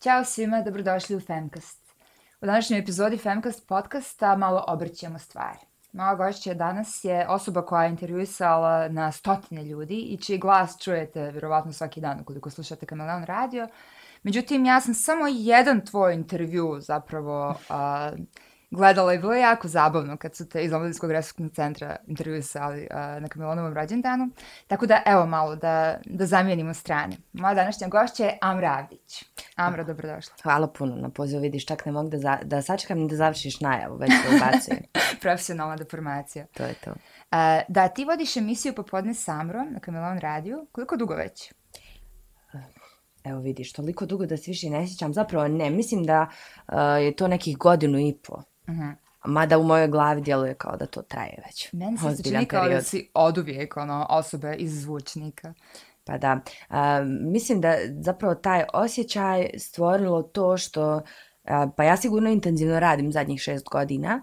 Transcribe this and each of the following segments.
Ćao svima, dobrodošli u Femcast. U današnjoj epizodi Femcast podcasta malo obrćemo stvari. Moja gošća danas je osoba koja je intervjuisala na stotine ljudi i čiji glas čujete vjerovatno svaki dan ukoliko slušate Kameleon radio. Međutim, ja sam samo jedan tvoj intervju zapravo uh, gledala i bilo je jako zabavno kad su te iz Omladinskog resursnog centra intervjuisali uh, na Kamilonovom rođendanu. Tako da, evo malo, da, da zamijenimo strane. Moja današnja gošća je Amra Avdić. Amra, dobrodošla. Hvala puno na pozivu, vidiš, čak ne mogu da, za, da sačekam ni da završiš najavu, već se ubacujem. Profesionalna deformacija. To je to. Uh, da, ti vodiš emisiju Popodne s Amrom na Kamilon radiju. Koliko dugo već? Evo vidiš, toliko dugo da se više ne sjećam. Zapravo ne, mislim da uh, je to nekih godinu i po. Uh -huh. Mada u mojoj glavi djeluje kao da to traje već. Meni se čini kao da si od uvijek ono, osobe iz zvučnika. Pa da, uh, mislim da zapravo taj osjećaj stvorilo to što, uh, pa ja sigurno intenzivno radim zadnjih šest godina,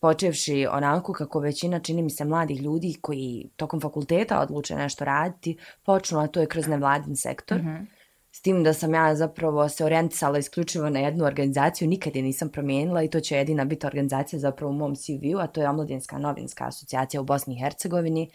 počevši onako kako većina čini mi se mladih ljudi koji tokom fakulteta odluče nešto raditi, počnu, a to je kroz nevladin sektor. Uh -huh. S tim da sam ja zapravo se orijentisala isključivo na jednu organizaciju, nikad je nisam promijenila i to će jedina biti organizacija zapravo u mom CV-u, a to je Omladinska novinska asocijacija u Bosni i Hercegovini.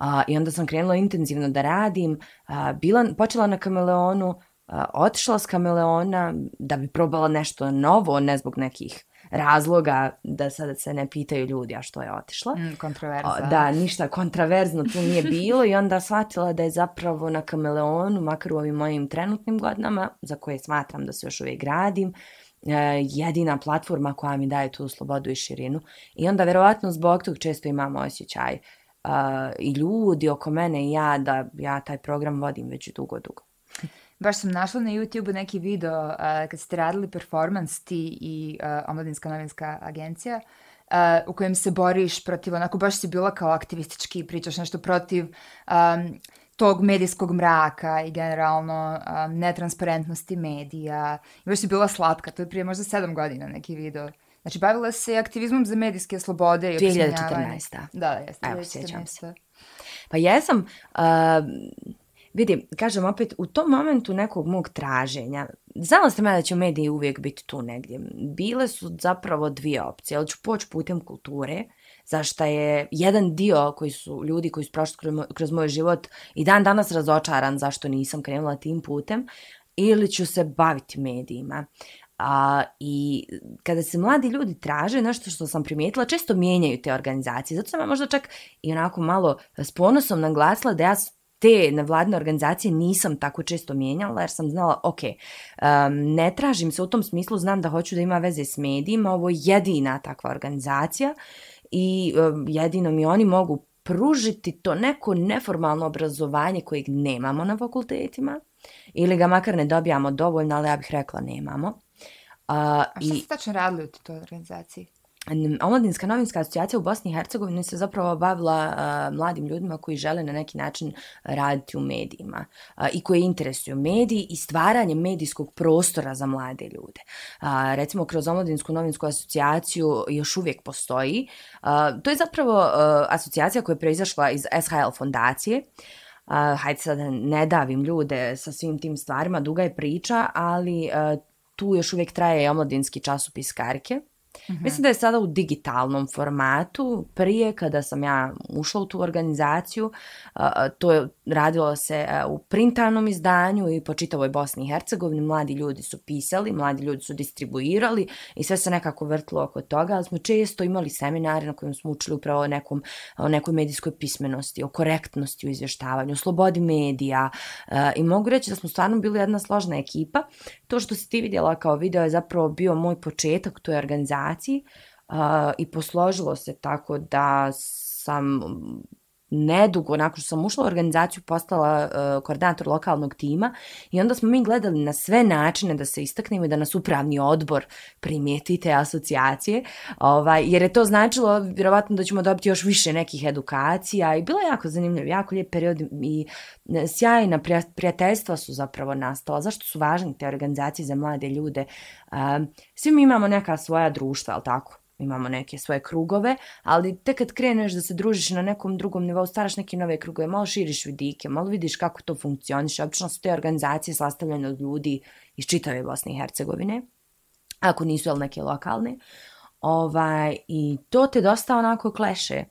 Uh, I onda sam krenula intenzivno da radim, uh, bila, počela na kameleonu, uh, otišla s kameleona da bi probala nešto novo, ne zbog nekih razloga da sada se ne pitaju ljudi a što je otišla. Mm, kontroverza. Da, ništa kontraverzno tu nije bilo i onda shvatila da je zapravo na kameleonu, makar u ovim mojim trenutnim godinama, za koje smatram da se još uvijek gradim, e, jedina platforma koja mi daje tu slobodu i širinu. I onda verovatno zbog tog često imamo osjećaj uh, i ljudi oko mene i ja da ja taj program vodim već dugo, dugo baš sam našla na YouTube neki video uh, kad ste radili performance ti i uh, Omladinska novinska agencija uh, u kojem se boriš protiv, onako baš si bila kao aktivistički, pričaš nešto protiv um, tog medijskog mraka i generalno um, netransparentnosti medija. I baš si bila slatka, to je prije možda sedam godina neki video. Znači, bavila se aktivizmom za medijske slobode i 2014. Da, da, jeste. Evo, sjećam se. Pa jesam, uh, vidi, kažem opet, u tom momentu nekog mog traženja, znala sam ja da će mediji uvijek biti tu negdje. Bile su zapravo dvije opcije, ali ću poći putem kulture, zašto je jedan dio koji su ljudi koji su prošli kroz moj, kroz moj život i dan danas razočaran zašto nisam krenula tim putem, ili ću se baviti medijima. A, I kada se mladi ljudi traže, nešto što sam primijetila, često mijenjaju te organizacije. Zato sam ja možda čak i onako malo s ponosom naglasila da ja te nevladne organizacije nisam tako često mijenjala jer sam znala, ok, um, ne tražim se u tom smislu, znam da hoću da ima veze s medijima, ovo je jedina takva organizacija i um, jedino mi oni mogu pružiti to neko neformalno obrazovanje kojeg nemamo na fakultetima ili ga makar ne dobijamo dovoljno, ali ja bih rekla nemamo. Uh, A šta i... ste tačno radili u toj organizaciji? Omladinska novinska asocijacija u Bosni i Hercegovini se zapravo bavila uh, mladim ljudima koji žele na neki način raditi u medijima uh, i koji interesuju mediji i stvaranje medijskog prostora za mlade ljude. Uh, recimo, kroz Omladinsku novinsku asocijaciju još uvijek postoji. Uh, to je zapravo uh, asocijacija koja je proizašla iz SHL fondacije. Uh, hajde sad ne davim ljude sa svim tim stvarima, duga je priča, ali uh, tu još uvijek traje omladinski časopis Karke. -hmm. Mislim da je sada u digitalnom formatu. Prije kada sam ja ušla u tu organizaciju, to je radilo se u printanom izdanju i po čitavoj Bosni i Hercegovini. Mladi ljudi su pisali, mladi ljudi su distribuirali i sve se nekako vrtilo oko toga. Ali smo često imali seminare na kojem smo učili upravo o, nekom, o nekoj medijskoj pismenosti, o korektnosti u izvještavanju, o slobodi medija. I mogu reći da smo stvarno bili jedna složna ekipa. To što si ti vidjela kao video je zapravo bio moj početak toj organizaciji organizaciji uh, i posložilo se tako da sam nedugo nakon što sam ušla u organizaciju postala uh, koordinator lokalnog tima i onda smo mi gledali na sve načine da se istaknemo i da nas upravni odbor primijeti te asocijacije ovaj, jer je to značilo vjerovatno da ćemo dobiti još više nekih edukacija i bilo je jako zanimljivo, jako lijep period i eh, sjajna prijateljstva su zapravo nastala. Zašto su važne te organizacije za mlade ljude? Uh, svi mi imamo neka svoja društva, ali tako? Imamo neke svoje krugove, ali tek kad kreneš da se družiš na nekom drugom nivou, staraš neke nove krugove, malo širiš vidike, malo vidiš kako to funkcioniše. Obično su te organizacije sastavljene od ljudi iz čitave Bosne i Hercegovine, ako nisu jel neke lokalne. Ovaj, I to te dosta onako kleše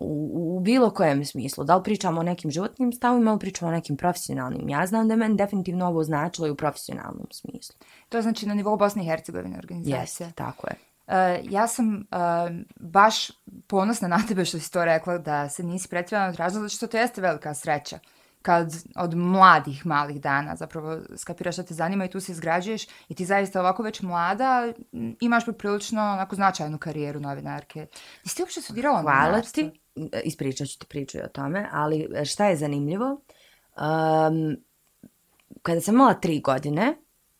u, u bilo kojem smislu. Da li pričamo o nekim životnim stavima ili pričamo o nekim profesionalnim. Ja znam da je meni definitivno ovo značilo i u profesionalnom smislu. To znači na nivou Bosne i Hercegovine organizacija. Jeste, tako je. Uh, ja sam uh, baš ponosna na tebe što si to rekla da se nisi pretredano tražila, zato što to jeste velika sreća kad od mladih malih dana zapravo skapiraš šta te zanima i tu se izgrađuješ i ti zaista ovako već mlada imaš poprilično onako značajnu karijeru novinarke. I ti uopšte studirala Hvala ti, ispričat ću ti priču o tome, ali šta je zanimljivo? Um, kada sam imala tri godine,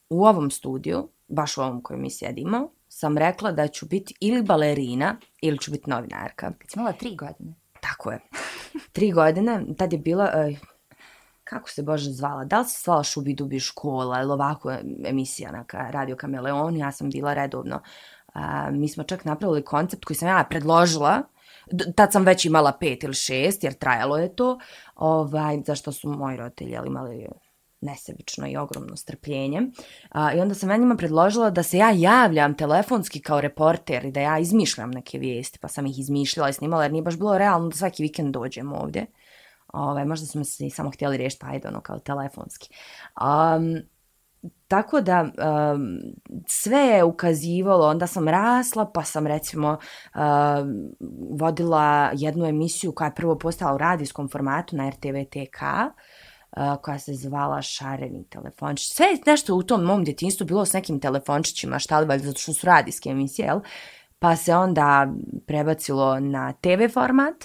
u ovom studiju, baš u ovom kojem mi sjedimo, sam rekla da ću biti ili balerina ili ću biti novinarka. Kad si imala tri godine? Tako je. Tri godine, tad je bila, uh, kako se Bože zvala, da li se zvala Šubi Dubi škola ili ovako emisija na Radio Kameleon, ja sam bila redovno. Uh, mi smo čak napravili koncept koji sam ja predložila, tad sam već imala pet ili šest, jer trajalo je to, ovaj, zašto su moji roditelji imali nesebično i ogromno strpljenje. A, I onda sam ja njima predložila da se ja javljam telefonski kao reporter i da ja izmišljam neke vijesti, pa sam ih izmišljala i snimala jer nije baš bilo realno da svaki vikend dođem ovdje. Ove, možda smo se samo htjeli riješiti, pa ajde ono kao telefonski. Um, tako da um, sve je ukazivalo, onda sam rasla, pa sam recimo um, vodila jednu emisiju koja je prvo postala u radijskom formatu na RTV TK, uh, koja se zvala Šareni telefončić. Sve je nešto u tom mom djetinstvu bilo s nekim telefončićima, šta li valjda, zato što su radijske emisije, jel? Pa se onda prebacilo na TV format,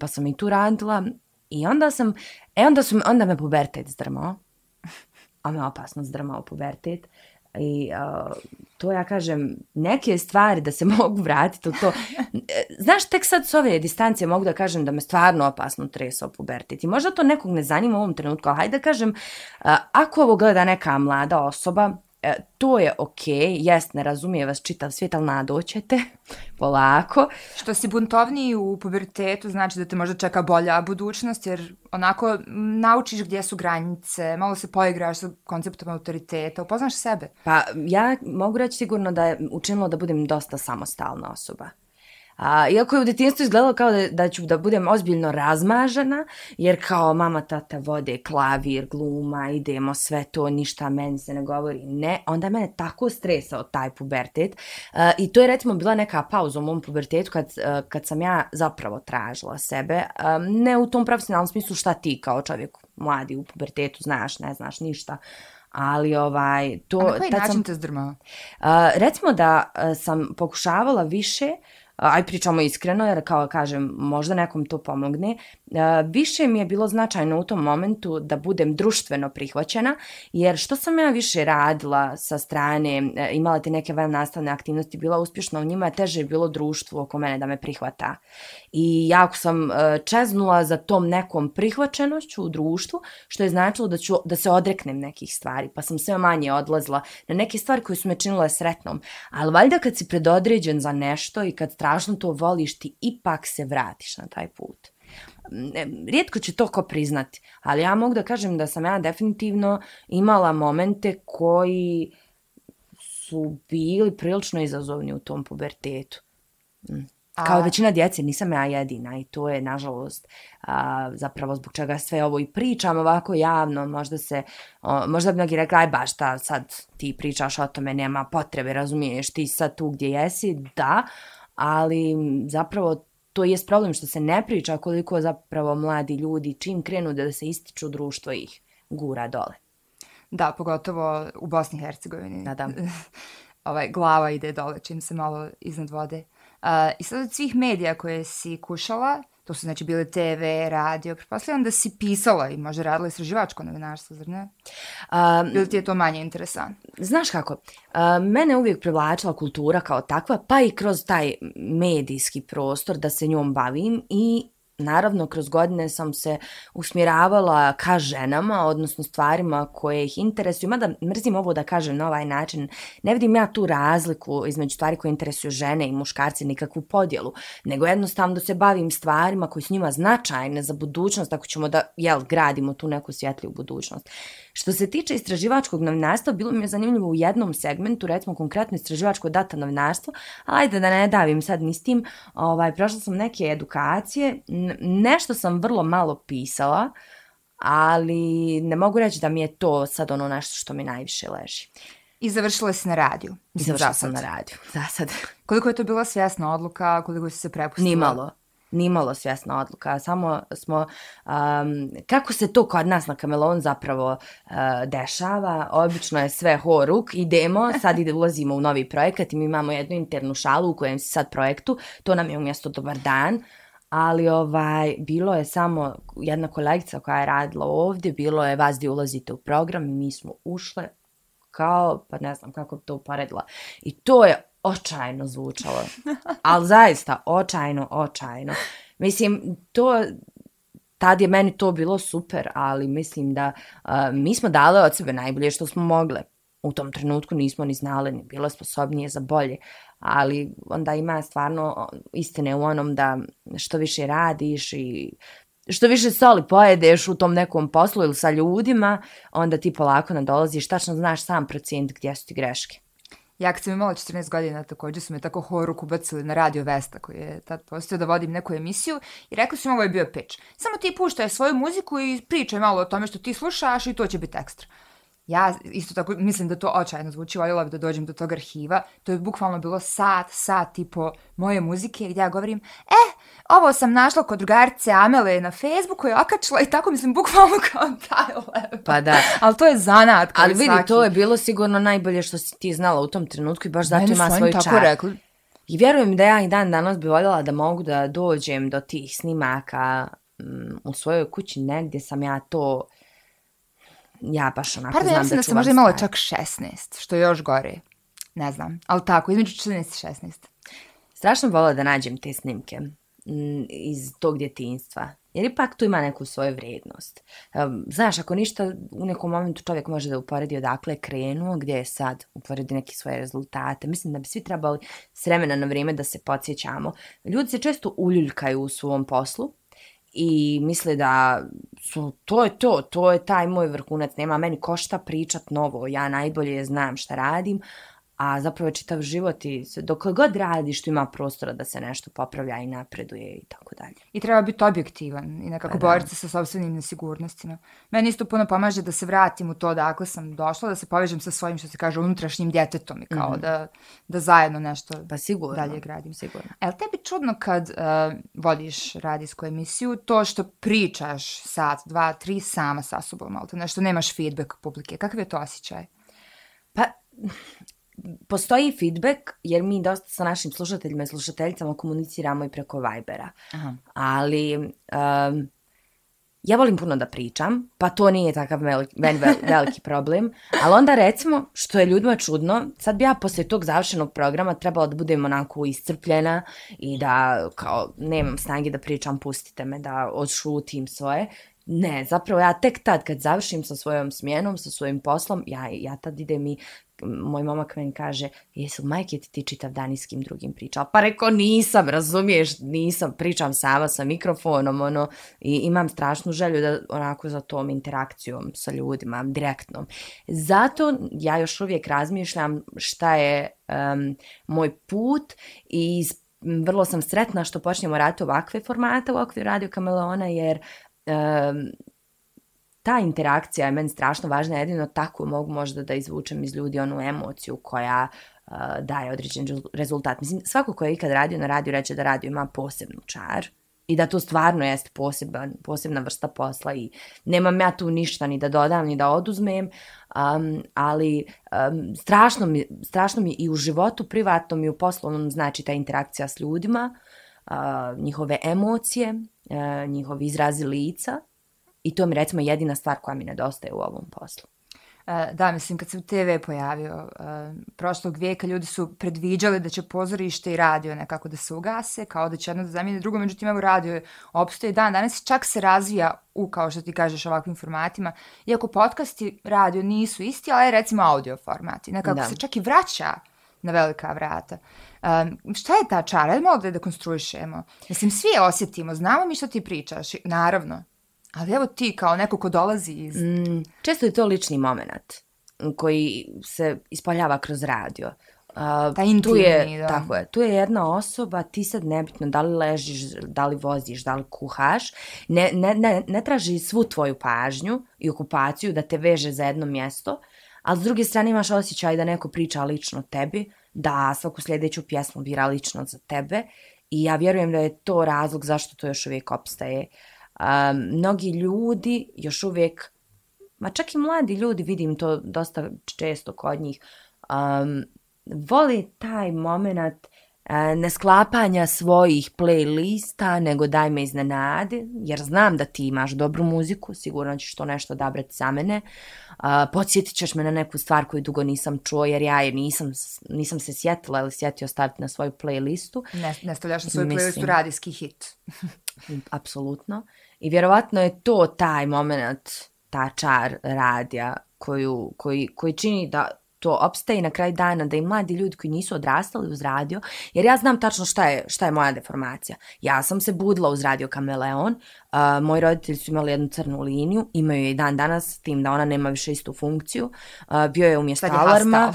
pa sam i tu radila. I onda sam, e onda, su, onda me pubertet zdrmao. A me opasno zdrmao pubertet. I uh, to ja kažem, neke stvari da se mogu vratiti u to. Znaš, tek sad s ove distancije mogu da kažem da me stvarno opasno tresao pubertet. I možda to nekog ne zanima u ovom trenutku, ali hajde da kažem, uh, ako ovo gleda neka mlada osoba, E, to je okej, okay, jest, ne razumije vas čitav svijet, ali nadoćete, polako. Što si buntovniji u pubertetu, znači da te možda čeka bolja budućnost, jer onako naučiš gdje su granice, malo se poigraš sa konceptom autoriteta, upoznaš sebe. Pa ja mogu reći sigurno da je učinilo da budem dosta samostalna osoba. A, iako je u djetinstvu izgledalo kao da, da ću da budem ozbiljno razmažena, jer kao mama, tata vode klavir, gluma, idemo sve to, ništa meni se ne govori. Ne, onda mene tako stresao taj pubertet. A, I to je recimo bila neka pauza u mom pubertetu kad, a, kad sam ja zapravo tražila sebe. A, ne u tom profesionalnom smislu šta ti kao čovjek mladi u pubertetu znaš, ne znaš ništa. Ali ovaj to A na koji način sam, te zdrmao? Uh, recimo da uh, sam pokušavala više aj pričamo iskreno, jer kao kažem, možda nekom to pomogne, više mi je bilo značajno u tom momentu da budem društveno prihvaćena, jer što sam ja više radila sa strane, e, imala te neke van nastavne aktivnosti, bila uspješna u njima, teže je bilo društvo oko mene da me prihvata. I jako sam e, čeznula za tom nekom prihvaćenošću u društvu, što je značilo da ću da se odreknem nekih stvari, pa sam sve manje odlazila na neke stvari koje su me činile sretnom. Ali valjda kad si predodređen za nešto i kad strašno to voliš, ti ipak se vratiš na taj put. Rijetko će to ko priznati, ali ja mogu da kažem da sam ja definitivno imala momente koji su bili prilično izazovni u tom pubertetu. Mm. Kao većina djece, nisam ja jedina i to je, nažalost, a, zapravo zbog čega sve ovo i pričam ovako javno, možda se, o, možda bi mnogi rekli, aj baš ta, sad ti pričaš o tome, nema potrebe, razumiješ, ti sad tu gdje jesi, da, ali zapravo to je problem što se ne priča koliko zapravo mladi ljudi čim krenu da se ističu društvo ih gura dole. Da, pogotovo u Bosni i Hercegovini. Da, da. ovaj, glava ide dole čim se malo iznad vode. Uh, I sad od svih medija koje si kušala, to su znači bile TV, radio, pretpostavljam da si pisala i možda radila istraživačko novinarstvo, zar ne? Um, Ili ti je to manje interesantno? Znaš kako, uh, mene uvijek privlačila kultura kao takva, pa i kroz taj medijski prostor da se njom bavim i naravno, kroz godine sam se usmjeravala ka ženama, odnosno stvarima koje ih interesuju. Mada mrzim ovo da kažem na ovaj način. Ne vidim ja tu razliku između stvari koje interesuju žene i muškarce nikakvu podjelu. Nego jednostavno da se bavim stvarima koje su njima značajne za budućnost, ako ćemo da jel, gradimo tu neku svjetliju budućnost. Što se tiče istraživačkog novinarstva, bilo mi je zanimljivo u jednom segmentu, recimo konkretno istraživačko data novinarstvo, ali ajde da ne davim sad ni s tim, ovaj, prošla sam neke edukacije, nešto sam vrlo malo pisala, ali ne mogu reći da mi je to sad ono nešto što mi najviše leži. I završila si na radiju? I završila sam na radiju, za sad. Koliko je to bila svjesna odluka, koliko si se prepustila? Nimalo nimalo svjesna odluka, samo smo, um, kako se to kod nas na Kamelon zapravo uh, dešava, obično je sve horuk, idemo, sad ide, ulazimo u novi projekat i mi imamo jednu internu šalu u kojem si sad projektu, to nam je umjesto dobar dan, ali ovaj bilo je samo jedna kolegica koja je radila ovdje, bilo je vas gdje ulazite u program i mi smo ušle kao, pa ne znam kako bi to uporedila. I to je očajno zvučalo. Ali zaista, očajno, očajno. Mislim, to, tad je meni to bilo super, ali mislim da uh, mi smo dale od sebe najbolje što smo mogle. U tom trenutku nismo ni znali, ni bilo sposobnije za bolje. Ali onda ima stvarno istine u onom da što više radiš i što više soli pojedeš u tom nekom poslu ili sa ljudima, onda ti polako nadolaziš, tačno znaš sam procijent gdje su ti greške. Ja kad sam imala 14 godina također su me tako horuk ubacili na radio Vesta koji je tad postao da vodim neku emisiju i rekli su mi ovo je bio pitch. Samo ti puštaj svoju muziku i pričaj malo o tome što ti slušaš i to će biti ekstra. Ja isto tako mislim da to očajno zvuči, voljela bi da dođem do tog arhiva. To je bukvalno bilo sat, sat tipo moje muzike gdje ja govorim, eh, ovo sam našla kod drugarice Amele na Facebooku i okačila i tako mislim bukvalno kao taj level. Pa da. Ali to je zanat. Ali vidi, svaki. to je bilo sigurno najbolje što si ti znala u tom trenutku i baš zato Meni ima svoj čar. tako rekli. I vjerujem da ja i dan danas bi voljela da mogu da dođem do tih snimaka um, u svojoj kući negdje sam ja to ja baš onako Pardon, znam ja da, da sam možda imala čak 16, što je još gore. Ne znam, ali tako, između 14 i 16. Strašno volila da nađem te snimke iz tog djetinstva. Jer ipak tu ima neku svoju vrednost. Znaš, ako ništa, u nekom momentu čovjek može da uporedi odakle je krenuo, gdje je sad, uporedi neke svoje rezultate. Mislim da bi svi trebali s vremena na vrijeme da se podsjećamo. Ljudi se često uljuljkaju u svom poslu, i misle da su, to je to, to je taj moj vrhunac, nema meni košta pričat novo, ja najbolje znam šta radim, a zapravo čitav život i dok god radiš tu ima prostora da se nešto popravlja i napreduje i tako dalje. I treba biti objektivan i nekako pa boriti se sa sobstvenim nesigurnostima. Meni isto puno pomaže da se vratim u to dakle sam došla, da se povežem sa svojim, što se kaže, unutrašnjim djetetom i kao mm -hmm. da, da zajedno nešto pa sigurno, dalje gradim. Sigurno. E li tebi čudno kad uh, vodiš radijsku emisiju, to što pričaš sat, dva, tri sama sa sobom, ali to nešto nemaš feedback publike, kakav je to osjećaj? Pa, postoji feedback, jer mi dosta sa našim slušateljima i slušateljicama komuniciramo i preko Vibera. Aha. Ali um, ja volim puno da pričam, pa to nije takav veliki, veliki problem. Ali onda recimo, što je ljudima čudno, sad bi ja poslije tog završenog programa trebala da budem onako iscrpljena i da kao nemam snage da pričam, pustite me da odšutim svoje. Ne, zapravo ja tek tad kad završim sa svojom smjenom, sa svojim poslom, ja, ja tad idem i moj momak meni kaže, jesu majke ti ti čitav dan i s kim drugim pričala? Pa reko, nisam, razumiješ, nisam, pričam sama sa mikrofonom, ono, i imam strašnu želju da onako za tom interakcijom sa ljudima, direktnom. Zato ja još uvijek razmišljam šta je um, moj put i vrlo sam sretna što počnemo raditi ovakve formate u okviru Radio Kameleona, jer um, ta interakcija je meni strašno važna, jedino tako mogu možda da izvučem iz ljudi onu emociju koja uh, daje određen rezultat. Mislim, svako ko je ikad radio na radiju reče da radio ima posebnu čar i da to stvarno jest poseban, posebna vrsta posla i nemam ja tu ništa ni da dodam ni da oduzmem, um, ali um, strašno, mi, strašno mi i u životu privatnom i u poslovnom znači ta interakcija s ljudima, uh, njihove emocije, uh, njihovi izrazi lica, I to mi recimo jedina stvar koja mi nedostaje u ovom poslu. E, da, mislim, kad se TV pojavio uh, prošlog vijeka, ljudi su predviđali da će pozorište i radio nekako da se ugase, kao da će jedno da zamijene drugo, međutim, evo radio opstoje dan. Danas čak se razvija u, kao što ti kažeš, ovakvim formatima. Iako podcast i radio nisu isti, ali recimo audio formati. Nekako da. se čak i vraća na velika vrata. Um, šta je ta čara? Ajde malo da je dekonstruišemo. Mislim, svi je osjetimo, znamo mi što ti pričaš, naravno. Ali evo ti kao neko ko dolazi iz... Mm, često je to lični moment koji se ispoljava kroz radio. Uh, Ta intimni, tu je, da. Tako je. Tu je jedna osoba, ti sad nebitno da li ležiš, da li voziš, da li kuhaš, ne, ne, ne, ne traži svu tvoju pažnju i okupaciju da te veže za jedno mjesto, ali s druge strane imaš osjećaj da neko priča lično tebi, da svaku sljedeću pjesmu bira lično za tebe i ja vjerujem da je to razlog zašto to još uvijek opstaje. Um, mnogi ljudi još uvijek, ma čak i mladi ljudi, vidim to dosta često kod njih, um, voli taj moment ne sklapanja svojih playlista, nego daj me iznenade, jer znam da ti imaš dobru muziku, sigurno ćeš to nešto odabrati za mene. Uh, podsjetit ćeš me na neku stvar koju dugo nisam čuo, jer ja je nisam, nisam se sjetila ili sjetio staviti na svoju playlistu. Ne, ne stavljaš na svoju Mislim, playlistu radijski hit. apsolutno. I vjerovatno je to taj moment, ta čar radija koju, koji, koji čini da to opstaje na kraj dana da i mladi ljudi koji nisu odrastali uz radio, jer ja znam tačno šta je, šta je moja deformacija. Ja sam se budila uz radio Kameleon, uh, moji roditelji su imali jednu crnu liniju, imaju je i dan danas, tim da ona nema više istu funkciju. Uh, bio je umjesto alarma.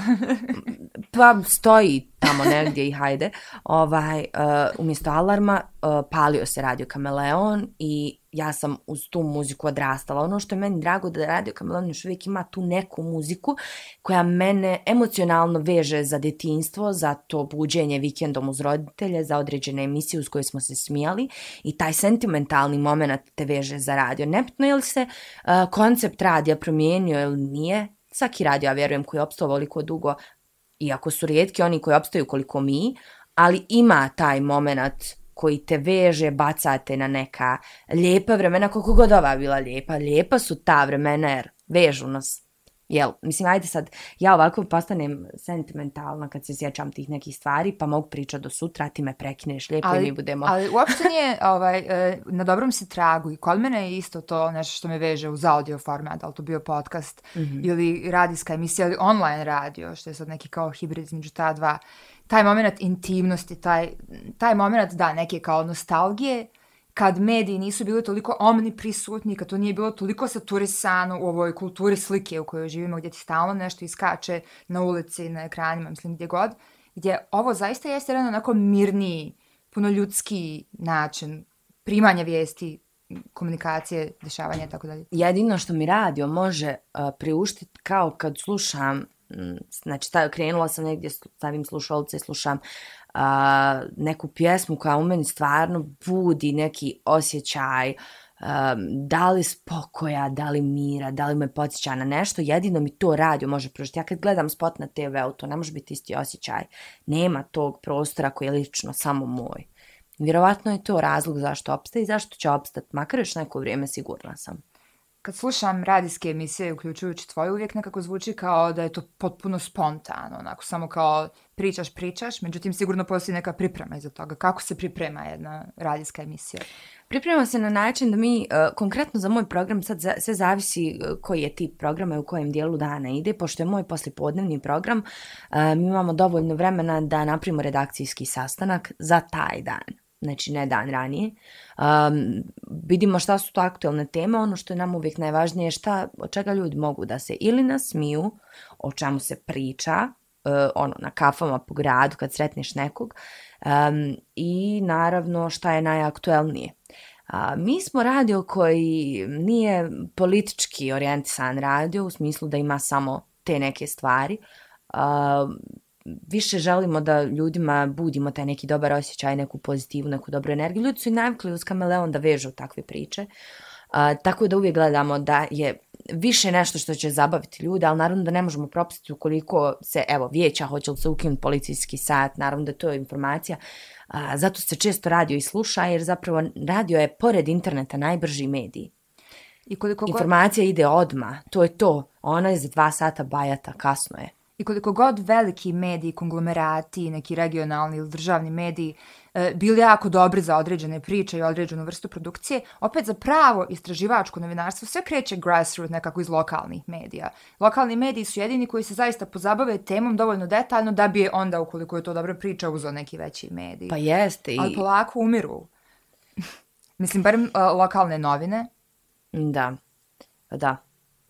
pa stoji tamo negdje i hajde. Ovaj, uh, umjesto alarma uh, palio se radio Kameleon i ja sam uz tu muziku odrastala. Ono što je meni drago da Radio Kameleon još uvijek ima tu neku muziku koja mene emocionalno veže za detinstvo, za to buđenje vikendom uz roditelje, za određene emisije uz koje smo se smijali i taj sentimentalni moment te veže za radio. Nepitno je li se uh, koncept radija promijenio ili nije, svaki radio, ja vjerujem, koji je opstao veliko dugo, iako su rijetki oni koji opstaju koliko mi, ali ima taj moment koji te veže, bacate na neka lijepa vremena, koliko god ova bila lijepa. Lijepa su ta vremena jer vežu nas. Jel, mislim, ajde sad, ja ovako postanem sentimentalna kad se sjećam tih nekih stvari, pa mogu pričati do sutra, ti me prekineš lijepo ali, i mi budemo... Ali uopšte nije ovaj, e, na dobrom se tragu i kod mene je isto to nešto što me veže uz audio format, da li to bio podcast mm -hmm. ili radijska emisija ili online radio, što je sad neki kao hibrid između ta dva taj moment intimnosti, taj, taj moment, da, neke kao nostalgije, kad mediji nisu bili toliko omniprisutni, kad to nije bilo toliko saturisano u ovoj kulturi slike u kojoj živimo, gdje ti stalno nešto iskače na ulici, na ekranima, mislim, gdje god, gdje ovo zaista jeste jedan onako mirniji, puno ljudski način primanja vijesti, komunikacije, dešavanja i tako dalje. Jedino što mi radio može eh, uh, priuštiti kao kad slušam Mm, znači taj, krenula sam negdje, stavim slušalce, slušam uh, neku pjesmu koja u meni stvarno budi neki osjećaj um, da li spokoja, da li mira, da li me podsjeća na nešto, jedino mi to radio može prožiti. Ja kad gledam spot na TV-u, to ne može biti isti osjećaj. Nema tog prostora koji je lično samo moj. Vjerovatno je to razlog zašto opstaje i zašto će opstati, makar još neko vrijeme sigurna sam kad slušam radijske emisije, uključujući tvoju, uvijek nekako zvuči kao da je to potpuno spontano, onako, samo kao pričaš, pričaš, međutim sigurno postoji neka priprema iza toga. Kako se priprema jedna radijska emisija? Priprema se na način da mi, uh, konkretno za moj program, sad za, sve zavisi e, koji je tip programa i u kojem dijelu dana ide, pošto je moj poslipodnevni program, uh, mi imamo dovoljno vremena da napravimo redakcijski sastanak za taj dan znači ne dan ranije. Um, vidimo šta su to aktuelne teme, ono što je nam uvijek najvažnije je šta, od čega ljudi mogu da se ili nasmiju, o čemu se priča, uh, ono, na kafama po gradu kad sretneš nekog, um, i naravno šta je najaktuelnije. A, mi smo radio koji nije politički orijentisan radio, u smislu da ima samo te neke stvari. A, više želimo da ljudima budimo taj neki dobar osjećaj, neku pozitivu, neku dobru energiju. Ljudi su i navikli uz kameleon da vežu takve priče. Uh, tako da uvijek gledamo da je više nešto što će zabaviti ljude, ali naravno da ne možemo propustiti ukoliko se, evo, vijeća hoće li se ukinuti policijski sat, naravno da to je informacija. Uh, zato se često radio i sluša, jer zapravo radio je, pored interneta, najbrži mediji. I koliko god, Informacija ide odma, to je to. Ona je za dva sata bajata, kasno je. I koliko god veliki mediji, konglomerati, neki regionalni ili državni mediji e, bili jako dobri za određene priče i određenu vrstu produkcije, opet za pravo istraživačko novinarstvo sve kreće grassroots nekako iz lokalnih medija. Lokalni mediji su jedini koji se zaista pozabave temom dovoljno detaljno da bi je onda, ukoliko je to dobra priča, uzeo neki veći medij. Pa jeste. I... Ali polako umiru. Mislim, barem uh, lokalne novine. Da, da,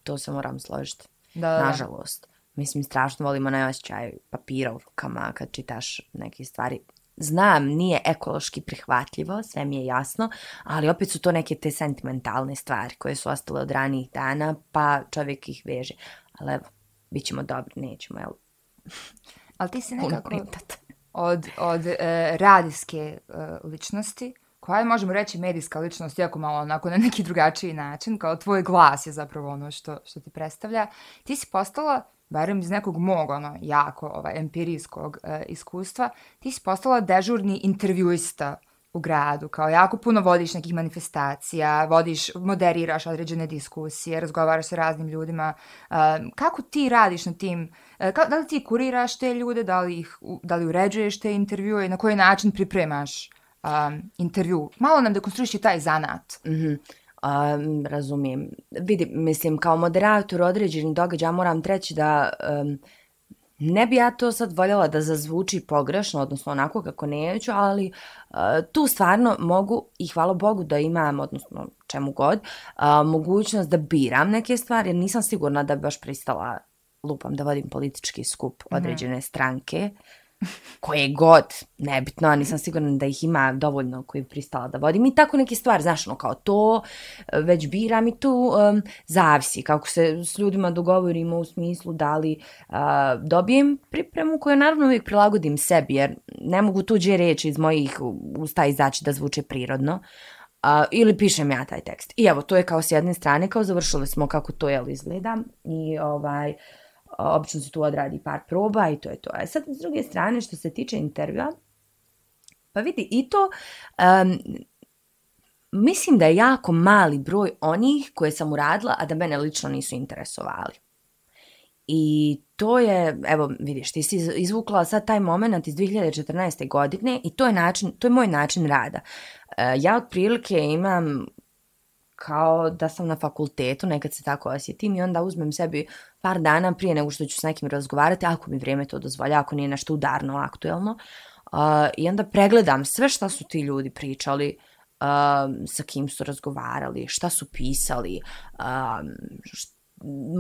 to se moram složiti. Da, da, da. Nažalost. Mislim, strašno volimo na osjećaj papira u rukama kad čitaš neke stvari. Znam, nije ekološki prihvatljivo, sve mi je jasno, ali opet su to neke te sentimentalne stvari koje su ostale od ranijih dana, pa čovjek ih veže. Ali evo, bit ćemo dobri, nećemo, jel? Ali ti si nekako od, od e, radijske e, ličnosti, koja je, možemo reći, medijska ličnost, iako malo onako na neki drugačiji način, kao tvoj glas je zapravo ono što, što ti predstavlja, ti si postala, barem iz nekog mog, ono, jako ovaj, empirijskog e, iskustva, ti si postala dežurni intervjuista u gradu, kao jako puno vodiš nekih manifestacija, vodiš, moderiraš određene diskusije, razgovaraš sa raznim ljudima. Uh, kako ti radiš na tim, uh, ka, da li ti kuriraš te ljude, da li, ih, da li uređuješ te intervjue, na koji način pripremaš um, intervju? Malo nam dekonstruiši taj zanat. Mhm. Um, razumijem. Vidi, mislim, kao moderator određenih događaja moram treći da um, ne bi ja to sad voljela da zazvuči pogrešno, odnosno onako kako neću, ali uh, tu stvarno mogu i hvala Bogu da imam, odnosno čemu god, uh, mogućnost da biram neke stvari, jer nisam sigurna da bi baš pristala lupam da vodim politički skup određene stranke, koje god, nebitno, nisam sigurna da ih ima dovoljno koji bi pristala da vodim i tako neke stvari, znaš, ono kao to, e, već biram i tu um, zavisi kako se s ljudima dogovorimo u smislu da li uh, dobijem pripremu koju naravno uvijek prilagodim sebi, jer ne mogu tuđe reći iz mojih usta izaći da zvuče prirodno, Uh, ili pišem ja taj tekst. I evo, to je kao s jedne strane, kao završili smo kako to jel izgleda i ovaj, obično se tu odradi par proba i to je to. A sad, s druge strane, što se tiče intervjua, pa vidi, i to, um, mislim da je jako mali broj onih koje sam uradila, a da mene lično nisu interesovali. I to je, evo vidiš, ti si izvukla sad taj moment iz 2014. godine i to je, način, to je moj način rada. E, ja otprilike imam kao da sam na fakultetu, nekad se tako osjetim i onda uzmem sebi par dana prije nego što ću s nekim razgovarati, ako mi vrijeme to dozvolja, ako nije nešto udarno, aktuelno. Uh, I onda pregledam sve šta su ti ljudi pričali, uh, sa kim su razgovarali, šta su pisali, uh, št,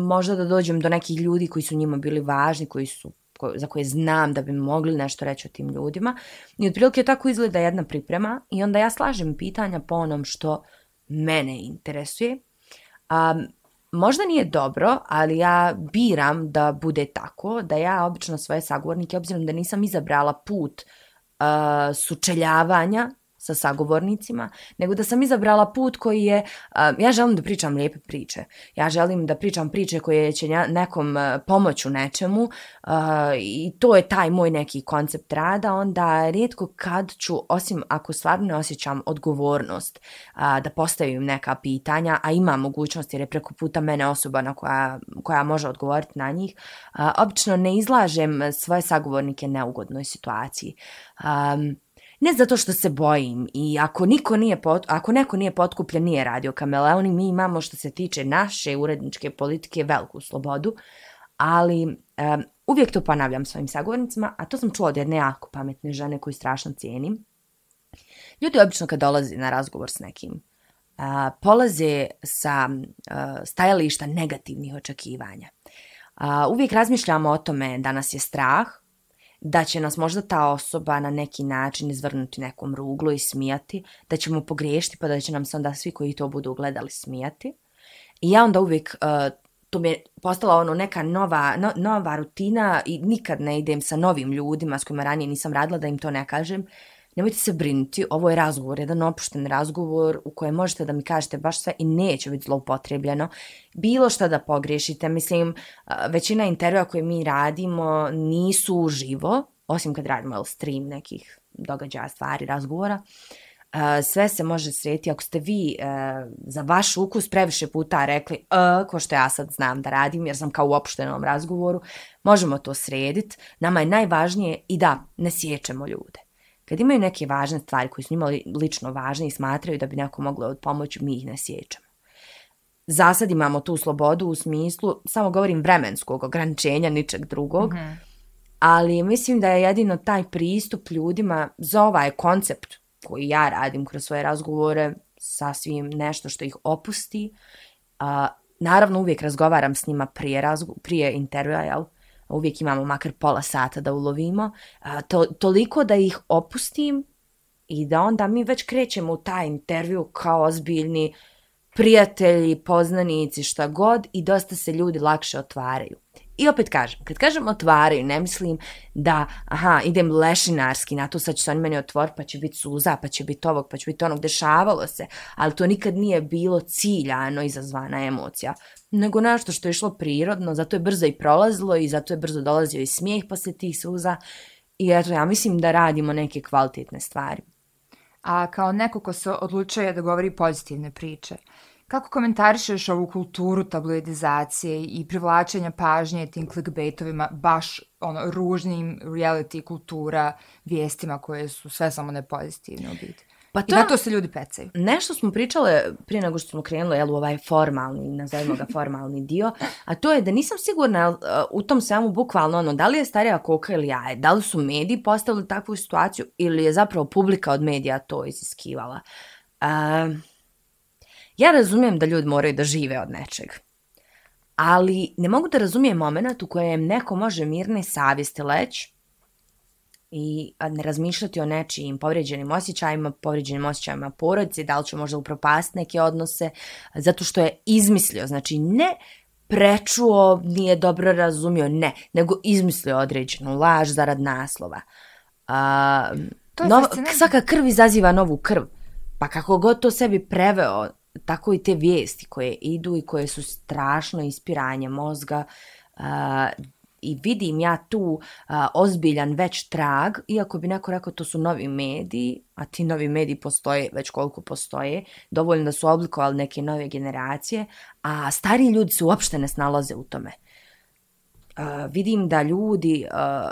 možda da dođem do nekih ljudi koji su njima bili važni, koji su ko, za koje znam da bi mogli nešto reći o tim ljudima. I otprilike tako izgleda jedna priprema i onda ja slažem pitanja po onom što mene interesuje. Um, možda nije dobro, ali ja biram da bude tako, da ja obično svoje sagovornike, obzirom da nisam izabrala put uh, sučeljavanja sa sagovornicima, nego da sam izabrala put koji je, uh, ja želim da pričam lijepe priče. Ja želim da pričam priče koje će nekom eh, uh, pomoći u nečemu uh, i to je taj moj neki koncept rada, onda rijetko kad ću, osim ako stvarno ne osjećam odgovornost uh, da postavim neka pitanja, a ima mogućnost jer je preko puta mene osoba na koja, koja može odgovoriti na njih, uh, obično ne izlažem svoje sagovornike neugodnoj situaciji. Um, ne zato što se bojim i ako niko nije pot, ako neko nije potkupljen nije radio kameleoni mi imamo što se tiče naše uredničke politike veliku slobodu ali um, uvijek to ponavljam svojim sagovornicima a to sam čula od jedne jako pametne žene koju strašno cijenim. Ljudi obično kad dolaze na razgovor s nekim uh, polaze sa uh, stajališta negativnih očekivanja. Uh, uvijek razmišljamo o tome da nas je strah da će nas možda ta osoba na neki način izvrnuti nekom ruglu i smijati, da ćemo pogriješiti pa da će nam se onda svi koji to budu gledali smijati. I ja onda uvijek, uh, to mi je postala ono neka nova, no, nova rutina i nikad ne idem sa novim ljudima s kojima ranije nisam radila da im to ne kažem. Nemojte se brinuti, ovo je razgovor, jedan opušten razgovor u kojem možete da mi kažete baš sve i neće biti zloupotrebljeno. Bilo šta da pogriješite, mislim, većina intervjua koje mi radimo nisu uživo, osim kad radimo stream nekih događaja, stvari, razgovora. Sve se može sreti ako ste vi e, za vaš ukus previše puta rekli e, ko što ja sad znam da radim jer sam kao u opštenom razgovoru, možemo to srediti. Nama je najvažnije i da ne sjećemo ljude. Kad imaju neke važne stvari koje su njima lično važne i smatraju da bi neko moglo od pomoći, mi ih ne sjećamo. Za sad imamo tu slobodu u smislu, samo govorim vremenskog ograničenja, ničeg drugog, mm -hmm. ali mislim da je jedino taj pristup ljudima za ovaj koncept koji ja radim kroz svoje razgovore sasvim nešto što ih opusti. A, naravno, uvijek razgovaram s njima prije, razgo prije intervjua, jel? Uvijek imamo makar pola sata da ulovimo, a, to, toliko da ih opustim i da onda mi već krećemo u taj intervju kao ozbiljni prijatelji, poznanici, šta god i dosta se ljudi lakše otvaraju. I opet kažem, kad kažem otvaraju, ne mislim da, aha, idem lešinarski na to, sad će se oni meni otvor, pa će biti suza, pa će biti ovog, pa će biti onog, dešavalo se, ali to nikad nije bilo ciljano izazvana emocija, nego nešto što je išlo prirodno, zato je brzo i prolazilo i zato je brzo dolazio i smijeh posle tih suza i eto, ja mislim da radimo neke kvalitetne stvari. A kao neko ko se odlučuje da govori pozitivne priče, Kako komentarišeš ovu kulturu tabloidizacije i privlačenja pažnje tim clickbaitovima, baš ono, ružnim reality kultura vijestima koje su sve samo nepozitivne u biti? Pa to, I na to se ljudi pecaju. Nešto smo pričale prije nego što smo krenuli jel, u ovaj formalni, nazovimo ga formalni dio, a to je da nisam sigurna uh, u tom svemu bukvalno ono, da li je starija koka ili jaje, da li su mediji postavili takvu situaciju ili je zapravo publika od medija to iziskivala. Uh, Ja razumijem da ljudi moraju da žive od nečeg. Ali ne mogu da razumijem moment u kojem neko može mirne savjesti leći i ne razmišljati o nečijim povređenim osjećajima, povređenim osjećajima porodice, da li će možda upropasti neke odnose, zato što je izmislio, znači ne prečuo, nije dobro razumio, ne, nego izmislio određenu laž zarad naslova. A, nova, svaka krv izaziva novu krv, pa kako god to sebi preveo, tako i te vijesti koje idu i koje su strašno ispiranje mozga a, i vidim ja tu a, ozbiljan već trag, iako bi neko rekao to su novi mediji, a ti novi mediji postoje već koliko postoje, dovoljno da su oblikovali neke nove generacije, a stari ljudi se uopšte ne snalaze u tome. Uh, vidim da ljudi uh,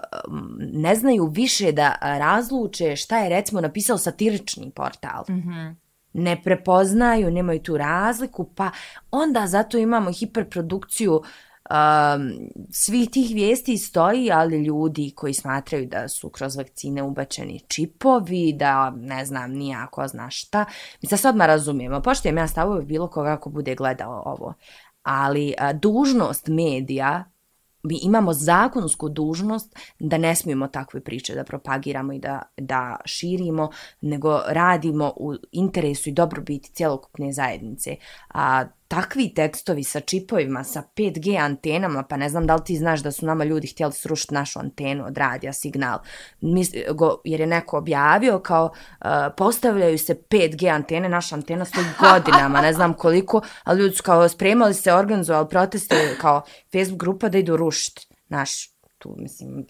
ne znaju više da razluče šta je recimo napisao satirični portal. Mm -hmm ne prepoznaju, nemaju tu razliku, pa onda zato imamo hiperprodukciju um, svih tih vijesti stoji, ali ljudi koji smatraju da su kroz vakcine ubačeni čipovi, da ne znam, nijako zna šta. Mi se sad odmah razumijemo, poštujem ja stavove bilo koga ko bude gledao ovo. Ali a, dužnost medija mi imamo zakonsku dužnost da ne smijemo takve priče da propagiramo i da, da širimo, nego radimo u interesu i dobrobiti cjelokupne zajednice. A takvi tekstovi sa čipovima, sa 5G antenama, pa ne znam da li ti znaš da su nama ljudi htjeli srušiti našu antenu od radija, signal, Mis, go, jer je neko objavio kao uh, postavljaju se 5G antene, naša antena stoji godinama, ne znam koliko, ali ljudi su kao spremali se, organizovali proteste kao Facebook grupa da idu rušiti naš, tu mislim,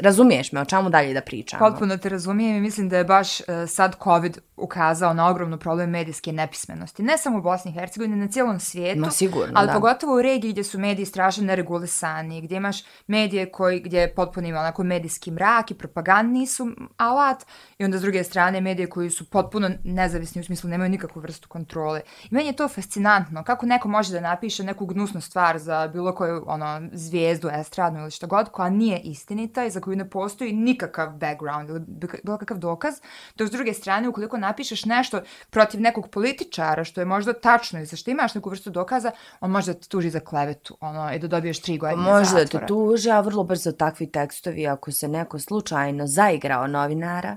Razumiješ me, o čemu dalje da pričamo? Potpuno te razumijem i mislim da je baš uh, sad COVID ukazao na ogromnu problem medijske nepismenosti. Ne samo u Bosni i Hercegovini, na cijelom svijetu. No, sigurno, ali da. pogotovo u regiji gdje su mediji strašno neregulisani, gdje imaš medije koji, gdje potpuno ima onako medijski mrak i propagandni su alat i onda s druge strane medije koji su potpuno nezavisni u smislu nemaju nikakvu vrstu kontrole. I meni je to fascinantno. Kako neko može da napiše neku gnusnu stvar za bilo koju ono, zvijezdu, estradnu ili što god, koja nije istinita i za koju ne postoji nikakav background ili bilo kakav dokaz, dok s druge strane, ukoliko napišeš nešto protiv nekog političara, što je možda tačno i za što imaš neku vrstu dokaza, on može da te tuži za klevetu ono, i da dobiješ tri godine može zatvora. Može da te tuži, a vrlo brzo takvi tekstovi, ako se neko slučajno zaigrao novinara,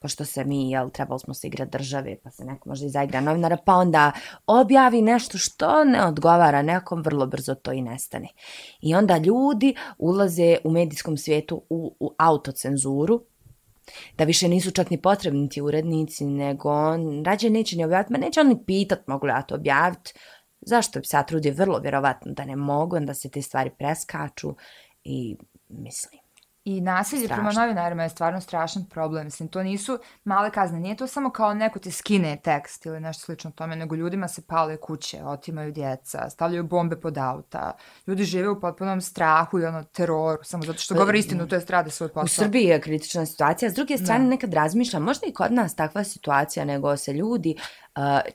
pošto se mi, jel, trebali smo se igrati države, pa se neko možda i zaigra novinara, pa onda objavi nešto što ne odgovara nekom, vrlo brzo to i nestane. I onda ljudi ulaze u medijskom svijetu u, u autocenzuru, da više nisu čak ni potrebni ti urednici, nego on rađe neće ni objaviti, ma neće on ni pitat mogu li ja to objaviti, zašto? Bi se trudio, vrlo vjerovatno da ne mogu, onda se te stvari preskaču i mislim I nasilje Strašno. prema novinarima je stvarno strašan problem. Mislim, to nisu male kazne. Nije to samo kao neko ti skine tekst ili nešto slično tome, nego ljudima se pale kuće, otimaju djeca, stavljaju bombe pod auta. Ljudi žive u potpunom strahu i ono, teroru, samo zato što govore istinu, to je strade svoj posao. U Srbiji je kritična situacija. S druge strane, Da. nekad razmišljam, možda i kod nas takva situacija, nego se ljudi,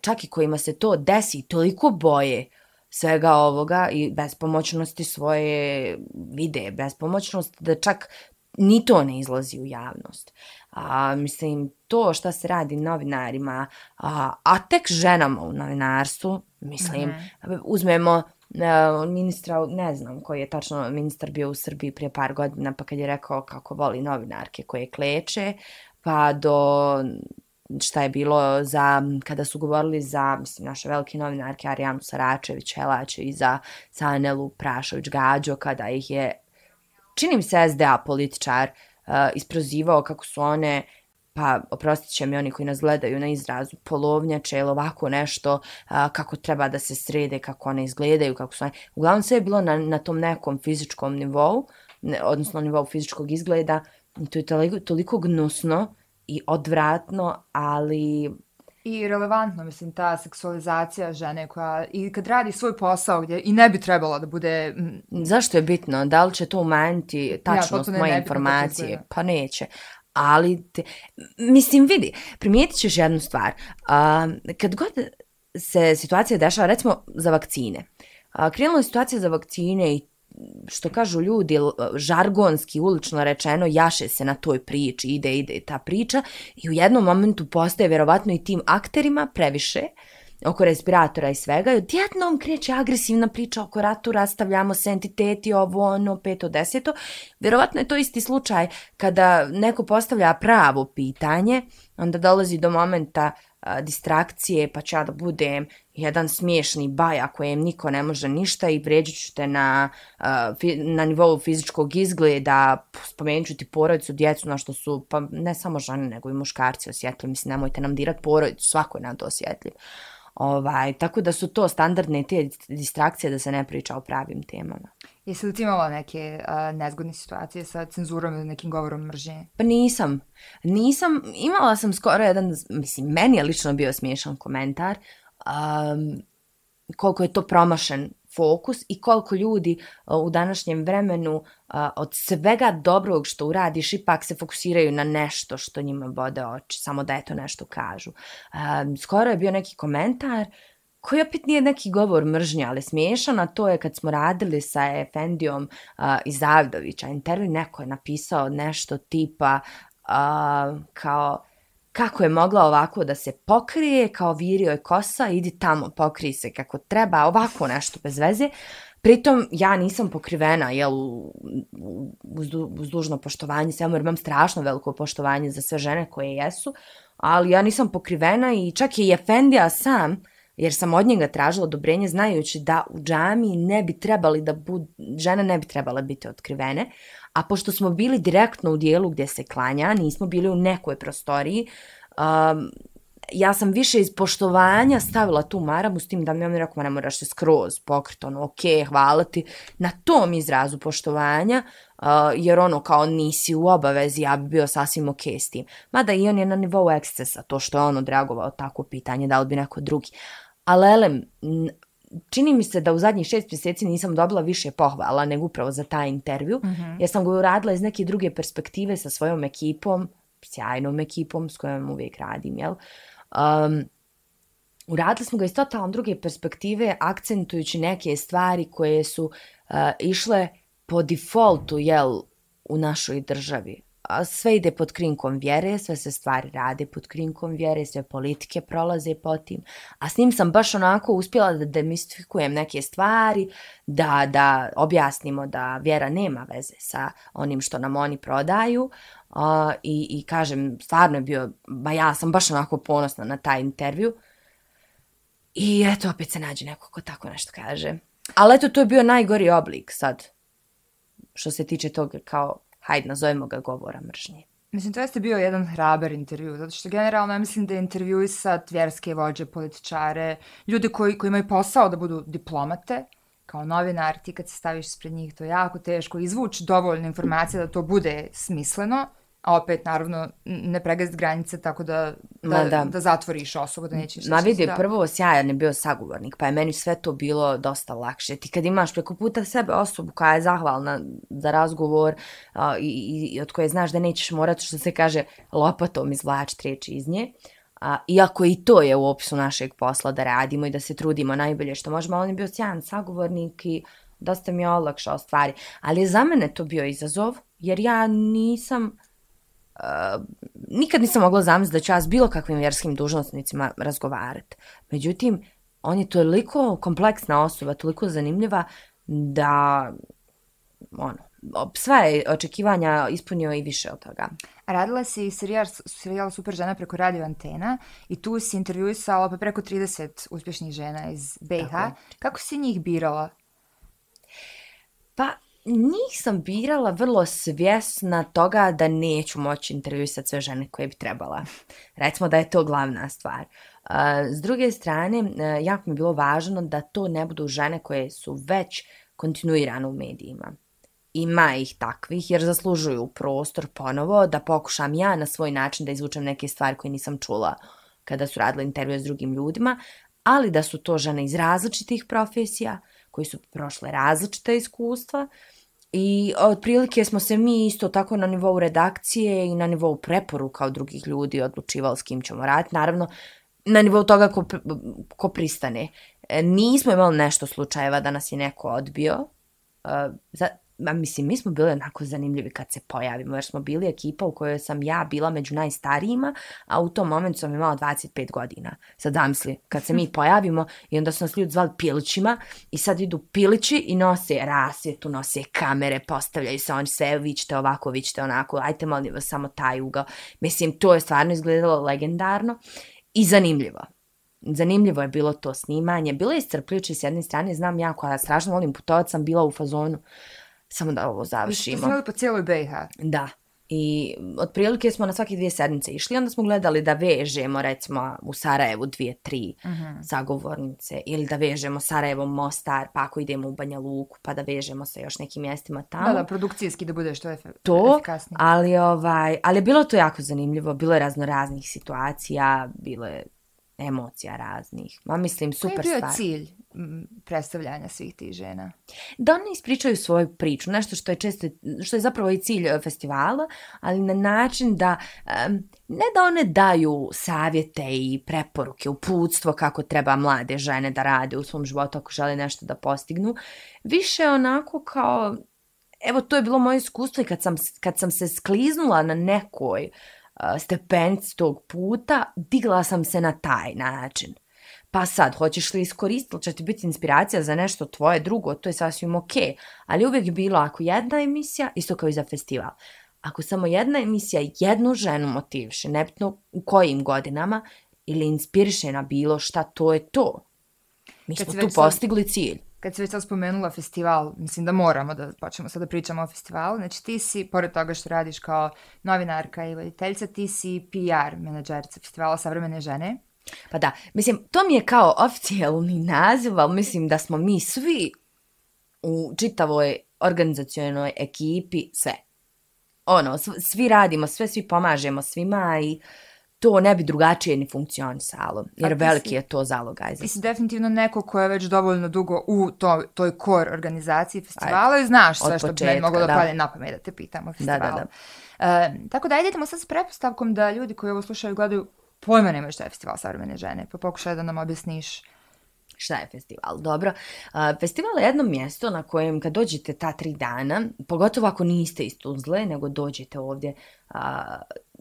čak i kojima se to desi, toliko boje svega ovoga i bespomoćnosti svoje vide, bespomoćnost da čak ni to ne izlazi u javnost. A, mislim, to šta se radi novinarima, a, a tek ženama u novinarstvu, mislim, mm -hmm. uzmemo e, ministra, ne znam koji je tačno ministar bio u Srbiji prije par godina, pa kad je rekao kako voli novinarke koje kleče, pa do šta je bilo za, kada su govorili za, mislim, naše velike novinarke Arijanu Saračević, Helać i za Sanelu Prašović Gađo, kada ih je, čini mi se SDA političar, uh, isprozivao kako su one pa oprostit će mi oni koji nas gledaju na izrazu polovnjače ili ovako nešto, a, kako treba da se srede, kako one izgledaju, kako su one... Uglavnom sve je bilo na, na tom nekom fizičkom nivou, ne, odnosno nivou fizičkog izgleda, i to je toliko, toliko gnusno i odvratno, ali I relevantno, mislim, ta seksualizacija žene koja i kad radi svoj posao gdje i ne bi trebalo da bude... zašto je bitno? Da li će to umanjiti tačnost je moje informacije? Pa neće. Ali, te, mislim, vidi, primijetit ćeš jednu stvar. A, kad god se situacija dešava, recimo za vakcine, a, krenula je situacija za vakcine i što kažu ljudi, žargonski, ulično rečeno, jaše se na toj priči, ide, ide ta priča i u jednom momentu postaje vjerovatno i tim akterima previše, oko respiratora i svega i odjednom kreće agresivna priča oko ratu, rastavljamo se entiteti, ovo, ono, peto, deseto. Vjerovatno je to isti slučaj kada neko postavlja pravo pitanje, onda dolazi do momenta a, distrakcije, pa ću ja da budem jedan smiješni baja kojem niko ne može ništa i vređat ću te na, na nivou fizičkog izgleda, spomenut ću ti porodicu, djecu, na što su, pa ne samo žene, nego i muškarci osjetljivi. Mislim, nemojte nam dirat porodicu, svako je na to osjetljiv. Ovaj, tako da su to standardne te distrakcije da se ne priča o pravim temama. Jesi li ti imala neke uh, nezgodne situacije sa cenzurom ili nekim govorom mržnje? Pa nisam. Nisam, imala sam skoro jedan, mislim, meni je lično bio smiješan komentar, um, koliko je to promašen fokus i koliko ljudi uh, u današnjem vremenu uh, od svega dobrog što uradiš ipak se fokusiraju na nešto što njima bode oči, samo da eto nešto kažu. Um, skoro je bio neki komentar koji opet nije neki govor mržnje, ali smiješan, a to je kad smo radili sa Efendijom uh, iz Avdovića, intervju, neko je napisao nešto tipa uh, kao kako je mogla ovako da se pokrije, kao virio je kosa, idi tamo, pokrij se kako treba, ovako nešto bez veze. Pritom, ja nisam pokrivena, jel, u- uz, uz dužno poštovanje, samo jer imam strašno veliko poštovanje za sve žene koje jesu, ali ja nisam pokrivena i čak je i Efendija sam, jer sam od njega tražila odobrenje znajući da u džami ne bi trebali da bud, žene ne bi trebale biti otkrivene, a pošto smo bili direktno u dijelu gdje se klanja, nismo bili u nekoj prostoriji, um, ja sam više iz poštovanja stavila tu maramu s tim da mi on rekao, ma ne moraš se skroz pokrit, ono, ok, hvala ti, na tom izrazu poštovanja, uh, jer ono kao nisi u obavezi, ja bi bio sasvim ok s tim. Mada i on je na nivou ekscesa, to što je on odreagovao tako pitanje, da li bi neko drugi. Ali, elem, čini mi se da u zadnjih šest mjeseci nisam dobila više pohvala nego upravo za taj intervju, mm -hmm. jer sam ga uradila iz neke druge perspektive sa svojom ekipom, sjajnom ekipom s kojom uvijek radim, jel? Um, uradili smo ga iz totalno druge perspektive, akcentujući neke stvari koje su uh, išle po defaultu, jel, u našoj državi. A sve ide pod krinkom vjere, sve se stvari rade pod krinkom vjere, sve politike prolaze po tim. A s njim sam baš onako uspjela da demistifikujem neke stvari, da, da objasnimo da vjera nema veze sa onim što nam oni prodaju. Uh, i, I kažem, stvarno je bio, ba ja sam baš onako ponosna na taj intervju. I eto, opet se nađe neko ko tako nešto kaže. Ali eto, to je bio najgori oblik sad, što se tiče toga kao, hajde, nazovemo ga govora mržnje. Mislim, to jeste bio jedan hrabar intervju, zato što generalno ja mislim da je intervjuisat vjerske vođe, političare, ljude koji, koji imaju posao da budu diplomate, kao novinar, ti kad se staviš spred njih, to je jako teško izvući dovoljno informacija da to bude smisleno, a opet, naravno, ne pregaziti granice tako da, da, da. da zatvoriš osobu, da nećeš... Ma vidi, da... prvo sjajan je bio sagovornik, pa je meni sve to bilo dosta lakše. Ti kad imaš preko puta sebe osobu koja je zahvalna za razgovor a, i, i od koje znaš da nećeš morati, što se kaže, lopatom izvlačiti riječi iz nje, a, iako i to je u opisu našeg posla da radimo i da se trudimo najbolje što možemo, on je bio sjajan sagovornik i dosta mi je olakšao stvari. Ali za mene to bio izazov, jer ja nisam nikad nisam mogla zamisliti da ću ja s bilo kakvim vjerskim dužnostnicima razgovarati. Međutim, on je toliko kompleksna osoba, toliko zanimljiva da ono, sva je očekivanja ispunio i više od toga. Radila si serijal, serijal Super žena preko radio antena i tu si intervjuisala pa preko 30 uspješnih žena iz BiH. Kako si njih birala? Pa, njih sam birala vrlo svjesna toga da neću moći intervjuisati sve žene koje bi trebala. Recimo da je to glavna stvar. S druge strane, e, jako mi je bilo važno da to ne budu žene koje su već kontinuirano u medijima. Ima ih takvih jer zaslužuju prostor ponovo da pokušam ja na svoj način da izvučem neke stvari koje nisam čula kada su radile intervjue s drugim ljudima, ali da su to žene iz različitih profesija, koji su prošle različita iskustva i otprilike smo se mi isto tako na nivou redakcije i na nivou preporuka od drugih ljudi odlučivali s kim ćemo raditi. Naravno, na nivou toga ko, ko pristane. E, nismo imali nešto slučajeva da nas je neko odbio. Uh, za, Ma, mislim, mi smo bili onako zanimljivi kad se pojavimo, jer smo bili ekipa u kojoj sam ja bila među najstarijima, a u tom momentu sam imala 25 godina. Sad zamisli, kad se mi pojavimo i onda su nas ljudi zvali pilićima i sad idu pilići i nose rasvjetu, nose kamere, postavljaju se oni sve, vi ćete ovako, vi ćete onako, ajte molim vas samo taj ugao. Mislim, to je stvarno izgledalo legendarno i zanimljivo. Zanimljivo je bilo to snimanje. Bilo je iscrpljujuće s jedne strane, znam ja koja strašno volim putovat, sam bila u fazonu samo da ovo završimo. Vi ste po cijeloj BiH? Da. I otprilike smo na svake dvije sedmice išli, onda smo gledali da vežemo recimo u Sarajevu dvije, tri uh mhm. -huh. zagovornice ili da vežemo Sarajevo, Mostar, pa ako idemo u Banja Luku, pa da vežemo sa još nekim mjestima tamo. Da, da, produkcijski da bude što je to, efikasnije. Ali, ovaj, ali bilo to jako zanimljivo, bilo je razno raznih situacija, bilo je emocija raznih. Ma mislim, super stvar. Koji je bio stvar. cilj predstavljanja svih tih žena. Da one ispričaju svoju priču, nešto što je često, što je zapravo i cilj e, festivala, ali na način da, ne da one daju savjete i preporuke, uputstvo kako treba mlade žene da rade u svom životu ako žele nešto da postignu, više onako kao, evo to je bilo moje iskustvo i kad sam, kad sam se skliznula na nekoj e, stepenici tog puta, digla sam se na taj način. Pa sad, hoćeš li iskoristiti, će ti biti inspiracija za nešto tvoje drugo, to je sasvim ok. Ali uvijek bilo ako jedna emisija, isto kao i za festival. Ako samo jedna emisija jednu ženu motiviše, nebitno u kojim godinama, ili inspiriše na bilo šta, to je to. Mi smo tu postigli cilj. Kad si već sad spomenula festival, mislim da moramo da počnemo sad da pričamo o festivalu, znači ti si, pored toga što radiš kao novinarka i voditeljica, ti si PR menadžerica festivala Savremene žene. Pa da, mislim, to mi je kao oficijalni naziv, ali mislim da smo mi svi u čitavoj organizacijonoj ekipi sve. Ono, svi radimo, sve svi pomažemo svima i to ne bi drugačije ni funkcionisalo, jer veliki si, je to zalogaj. Ti si definitivno neko ko je već dovoljno dugo u to, toj core organizaciji festivala Ajde, i znaš sve što početka, bi moglo da, pade na pamet da te pitamo o festivalu. Da, da, da. E, tako da idemo sad s prepostavkom da ljudi koji ovo slušaju gledaju pojma nemaju šta je festival savremene žene, pa pokušaj da nam objasniš. Šta je festival? Dobro. Festival je jedno mjesto na kojem kad dođete ta tri dana, pogotovo ako niste iz Tuzle, nego dođete ovdje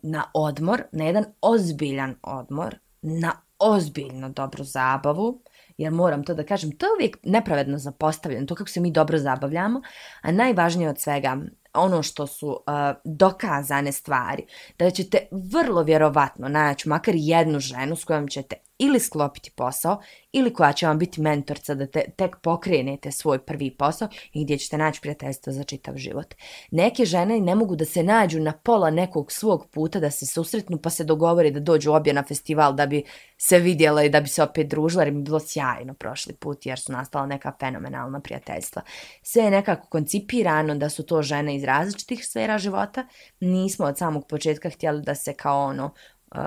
na odmor, na jedan ozbiljan odmor, na ozbiljno dobru zabavu, jer moram to da kažem, to je uvijek nepravedno zapostavljeno, to kako se mi dobro zabavljamo, a najvažnije od svega, ono što su uh, dokazane stvari, da ćete vrlo vjerovatno naći makar jednu ženu s kojom ćete ili sklopiti posao, ili koja će vam biti mentorca da te, tek pokrenete svoj prvi posao i gdje ćete naći prijateljstvo za čitav život. Neke žene ne mogu da se nađu na pola nekog svog puta da se susretnu pa se dogovore da dođu obje na festival da bi se vidjela i da bi se opet družila jer mi je bilo sjajno prošli put jer su nastala neka fenomenalna prijateljstva. Sve je nekako koncipirano da su to žene iz različitih sfera života. Nismo od samog početka htjeli da se kao ono uh,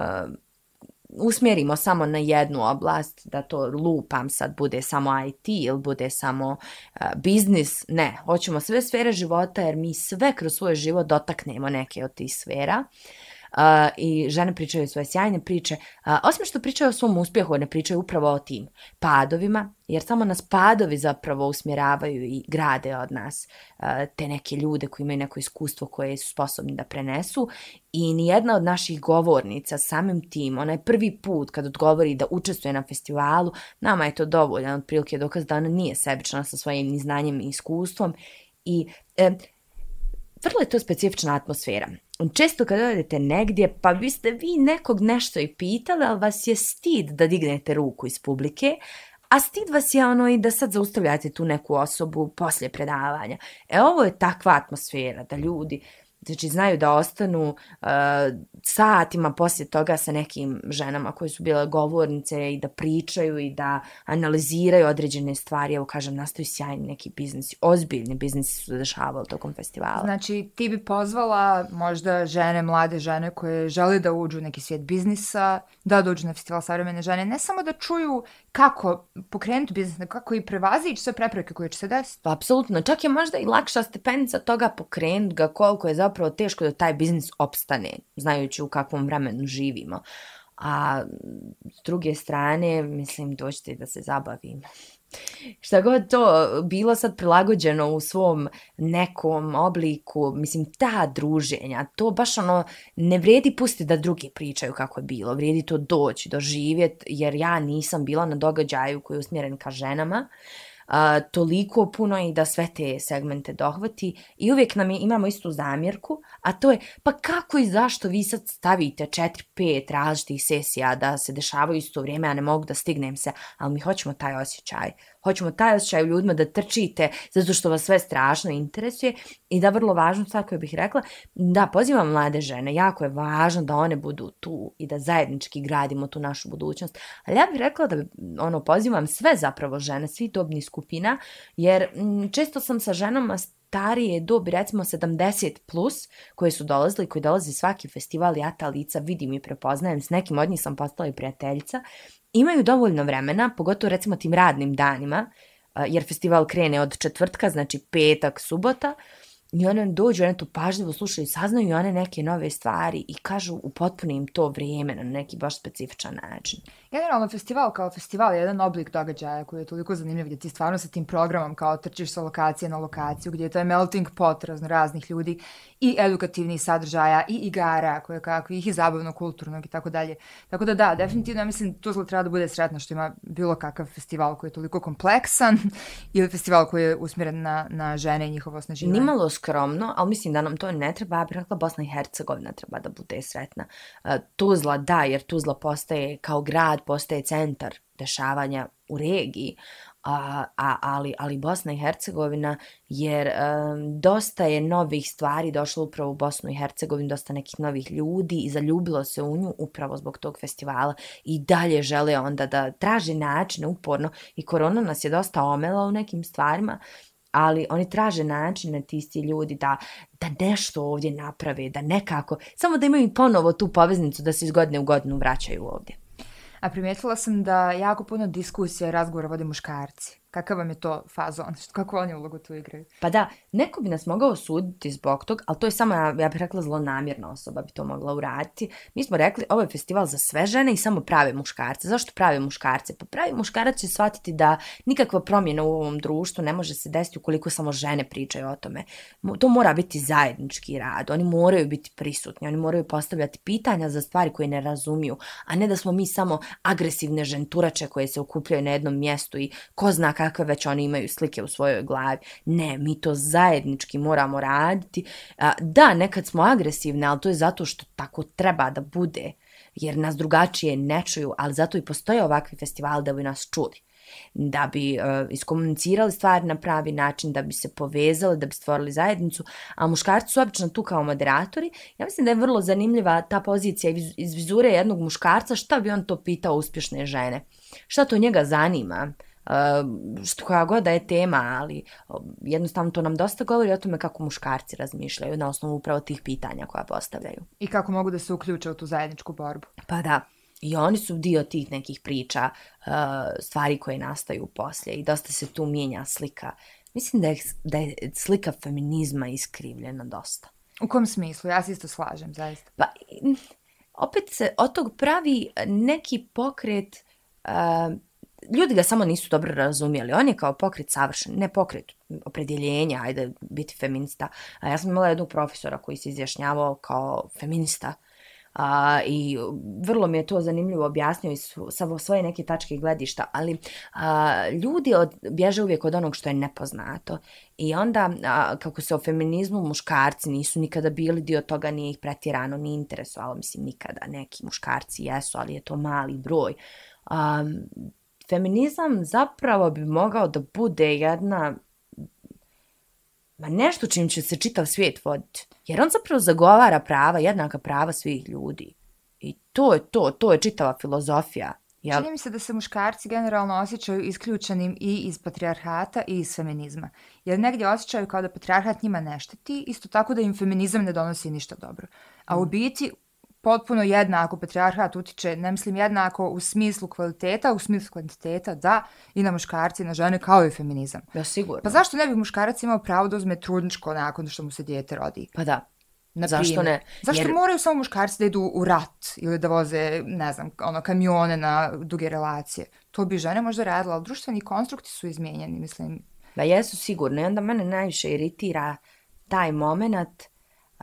usmjerimo samo na jednu oblast, da to lupam sad bude samo IT ili bude samo uh, biznis, ne, hoćemo sve sfere života jer mi sve kroz svoj život dotaknemo neke od tih sfera. Uh, uh, i žene pričaju svoje sjajne priče. Uh, osim što pričaju o svom uspjehu, ne pričaju upravo o tim padovima, jer samo nas padovi zapravo usmjeravaju i grade od nas uh, te neke ljude koji imaju neko iskustvo koje su sposobni da prenesu i nijedna od naših govornica samim tim, ona je prvi put kad odgovori da učestvuje na festivalu, nama je to dovoljan otprilike dokaz da ona nije sebična sa svojim znanjem i iskustvom i e, vrlo je to specifična atmosfera. Često kad odete negdje, pa biste vi nekog nešto i pitali, ali vas je stid da dignete ruku iz publike, a stid vas je ono i da sad zaustavljate tu neku osobu poslije predavanja. E ovo je takva atmosfera da ljudi znači znaju da ostanu uh, satima poslije toga sa nekim ženama koje su bile govornice i da pričaju i da analiziraju određene stvari. Evo kažem, nastaju sjajni neki biznis, ozbiljni biznisi su dešavali tokom festivala. Znači ti bi pozvala možda žene, mlade žene koje žele da uđu u neki svijet biznisa, da dođu na festival savremene žene, ne samo da čuju kako pokrenuti biznis, kako i prevazići sve prepreke koje će se desiti. Pa, apsolutno, čak je možda i lakša stepenica toga pokrenuti ga koliko je zapravo teško da taj biznis opstane, znajući u kakvom vremenu živimo. A s druge strane, mislim, doćete da se zabavim. Šta god to bilo sad prilagođeno u svom nekom obliku, mislim, ta druženja, to baš ono, ne vredi pustiti da drugi pričaju kako je bilo, vredi to doći, doživjeti, jer ja nisam bila na događaju koji je usmjeren ka ženama, uh, a, toliko puno i da sve te segmente dohvati. I uvijek nam je, imamo istu zamjerku, a to je pa kako i zašto vi sad stavite 4-5 različitih sesija da se dešavaju isto vrijeme, a ne mogu da stignem se, ali mi hoćemo taj osjećaj? Hoćemo taj osjećaj u ljudima da trčite zato što vas sve strašno interesuje i da vrlo važno stvar koju bih rekla, da pozivam mlade žene, jako je važno da one budu tu i da zajednički gradimo tu našu budućnost, ali ja bih rekla da ono pozivam sve zapravo žene, svi dobni skupina, jer m, često sam sa ženama starije dobi, recimo 70 plus, koje su dolazili, koji dolazi svaki festival, ja ta lica vidim i prepoznajem, s nekim od njih sam postala i prijateljica imaju dovoljno vremena, pogotovo recimo tim radnim danima, jer festival krene od četvrtka, znači petak, subota, i one dođu, one to pažljivo slušaju, saznaju one neke nove stvari i kažu u potpunim to vrijeme na neki baš specifičan način. Generalno, festival kao festival je jedan oblik događaja koji je toliko zanimljiv gdje ti stvarno sa tim programom kao trčiš sa lokacije na lokaciju, gdje je to je melting pot razno raznih ljudi i edukativnih sadržaja i igara koje kakvih i zabavno, kulturnog i tako dalje. Tako da da, definitivno ja mislim Tuzla treba da bude sretna što ima bilo kakav festival koji je toliko kompleksan ili festival koji je usmjeren na, na žene i njihovo osnaživanje. Nimalo skromno, ali mislim da nam to ne treba, ja bih rekla Bosna i Hercegovina treba da bude sretna. E, Tuzla da, jer Tuzla postaje kao grad, postaje centar dešavanja u regiji, a, a, ali, ali Bosna i Hercegovina, jer um, dosta je novih stvari došlo upravo u Bosnu i Hercegovinu, dosta nekih novih ljudi i zaljubilo se u nju upravo zbog tog festivala i dalje žele onda da traže načine uporno i korona nas je dosta omela u nekim stvarima, ali oni traže načine ti isti ljudi da, da nešto ovdje naprave, da nekako, samo da imaju ponovo tu poveznicu da se iz godine u godinu vraćaju ovdje. A primijetila sam da jako puno diskusija i razgovora vode muškarci. Kakav vam je to fazon? Kako oni ulogu tu igraju? Pa da, neko bi nas mogao suditi zbog tog, ali to je samo, ja, ja bih rekla, zlonamjerna osoba bi to mogla uraditi. Mi smo rekli, ovo je festival za sve žene i samo prave muškarce. Zašto prave muškarce? Pa pravi muškarac će shvatiti da nikakva promjena u ovom društvu ne može se desiti ukoliko samo žene pričaju o tome. To mora biti zajednički rad. Oni moraju biti prisutni, oni moraju postavljati pitanja za stvari koje ne razumiju, a ne da smo mi samo agresivne ženturače koje se okupljaju na jednom mjestu i ko zna kakve već oni imaju slike u svojoj glavi. Ne, mi to zajednički moramo raditi. Da, nekad smo agresivne, ali to je zato što tako treba da bude, jer nas drugačije ne čuju, ali zato i postoje ovakvi festivali da bi nas čuli da bi uh, iskomunicirali stvari na pravi način, da bi se povezali, da bi stvorili zajednicu, a muškarci su obično tu kao moderatori. Ja mislim da je vrlo zanimljiva ta pozicija iz vizure jednog muškarca, šta bi on to pitao uspješne žene? Šta to njega zanima? Uh, što koja god da je tema, ali jednostavno to nam dosta govori o tome kako muškarci razmišljaju na osnovu upravo tih pitanja koja postavljaju. I kako mogu da se uključe u tu zajedničku borbu. Pa da. I oni su dio tih nekih priča, uh, stvari koje nastaju poslije i dosta se tu mijenja slika. Mislim da je, da je slika feminizma iskrivljena dosta. U kom smislu? Ja se isto slažem, zaista. Pa, opet se od tog pravi neki pokret, uh, ljudi ga samo nisu dobro razumijeli. On je kao pokret savršen, ne pokret opredjeljenja, ajde biti feminista. A ja sam imala jednog profesora koji se izjašnjavao kao feminista a, i vrlo mi je to zanimljivo objasnio iz sa svoje neke tačke gledišta, ali a, ljudi od, bježe uvijek od onog što je nepoznato i onda a, kako se o feminizmu muškarci nisu nikada bili dio toga, nije ih pretjerano ni interesovalo, mislim nikada neki muškarci jesu, ali je to mali broj. A, feminizam zapravo bi mogao da bude jedna ma nešto čim će se čitav svijet voditi. Jer on zapravo zagovara prava, jednaka prava svih ljudi. I to je to, to je čitava filozofija. Jel? Čini mi se da se muškarci generalno osjećaju isključenim i iz patrijarhata i iz feminizma. Jer negdje osjećaju kao da patrijarhat njima ne šteti, isto tako da im feminizam ne donosi ništa dobro. A u mm. biti potpuno jednako patrijarhat utiče, ne mislim jednako u smislu kvaliteta, u smislu kvantiteta, da, i na muškarci i na žene, kao i feminizam. Ja, sigurno. Pa zašto ne bi muškarac imao pravo da uzme trudničko nakon što mu se dijete rodi? Pa da. Na zašto ne? Zašto Jer... moraju samo muškarci da idu u rat ili da voze, ne znam, ono, kamione na duge relacije? To bi žene možda radila, ali društveni konstrukti su izmijenjeni, mislim. Da jesu sigurno. I onda mene najviše iritira taj moment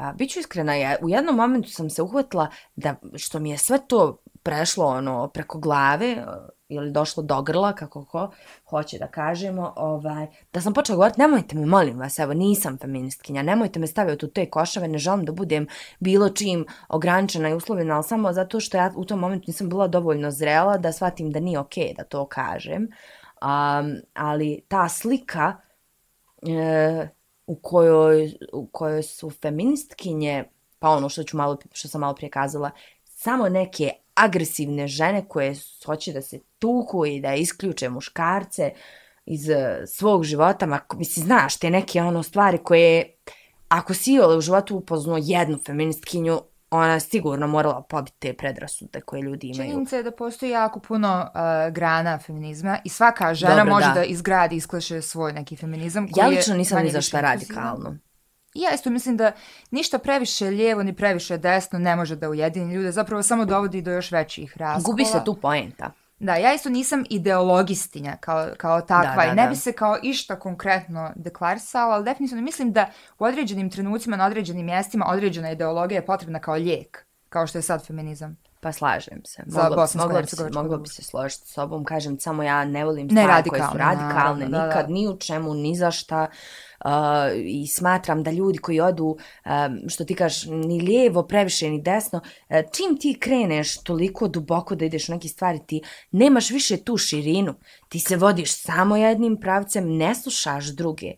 A, biću iskrena, ja u jednom momentu sam se uhvatila da što mi je sve to prešlo ono preko glave e, ili došlo do grla, kako ko hoće da kažemo, ovaj, da sam počela govoriti, nemojte me, molim vas, evo, nisam feministkinja, nemojte me staviti u te košave, ne želim da budem bilo čim ograničena i uslovljena, ali samo zato što ja u tom momentu nisam bila dovoljno zrela da shvatim da nije okej okay da to kažem. Um, ali ta slika, e, u kojoj, u kojoj su feministkinje, pa ono što, ću malo, što sam malo prije kazala, samo neke agresivne žene koje hoće da se tuku i da isključe muškarce iz e, svog života, ma, mislim, znaš, te neke ono stvari koje, ako si u životu upoznao jednu feministkinju, ona je sigurno morala pobiti te predrasude koje ljudi imaju. Činjenica je da postoji jako puno uh, grana feminizma i svaka žena Dobro, može da. da izgradi i iskleše svoj neki feminizam. Koji ja lično nisam ni za šta radikalno. Ja isto mislim da ništa previše lijevo ni previše desno ne može da ujedini ljude, zapravo samo dovodi do još većih raskola. Gubi se tu poenta. Da, ja isto nisam ideologistinja kao, kao takva da, da, i ne bi se kao išta konkretno deklarisala, ali definitivno mislim da u određenim trenucima na određenim mjestima određena ideologija je potrebna kao lijek, kao što je sad feminizam. Pa slažem se. Moglo, moglo, bi, se, moglo bi se složiti s sobom. Kažem, samo ja ne volim stvari koje su radikalne, naravno, nikad, da, da. ni u čemu, ni za šta. Uh, I smatram da ljudi koji odu, um, što ti kažeš, ni lijevo, previše, ni desno, uh, čim ti kreneš toliko duboko da ideš u neke stvari, ti nemaš više tu širinu. Ti se vodiš samo jednim pravcem, ne slušaš druge.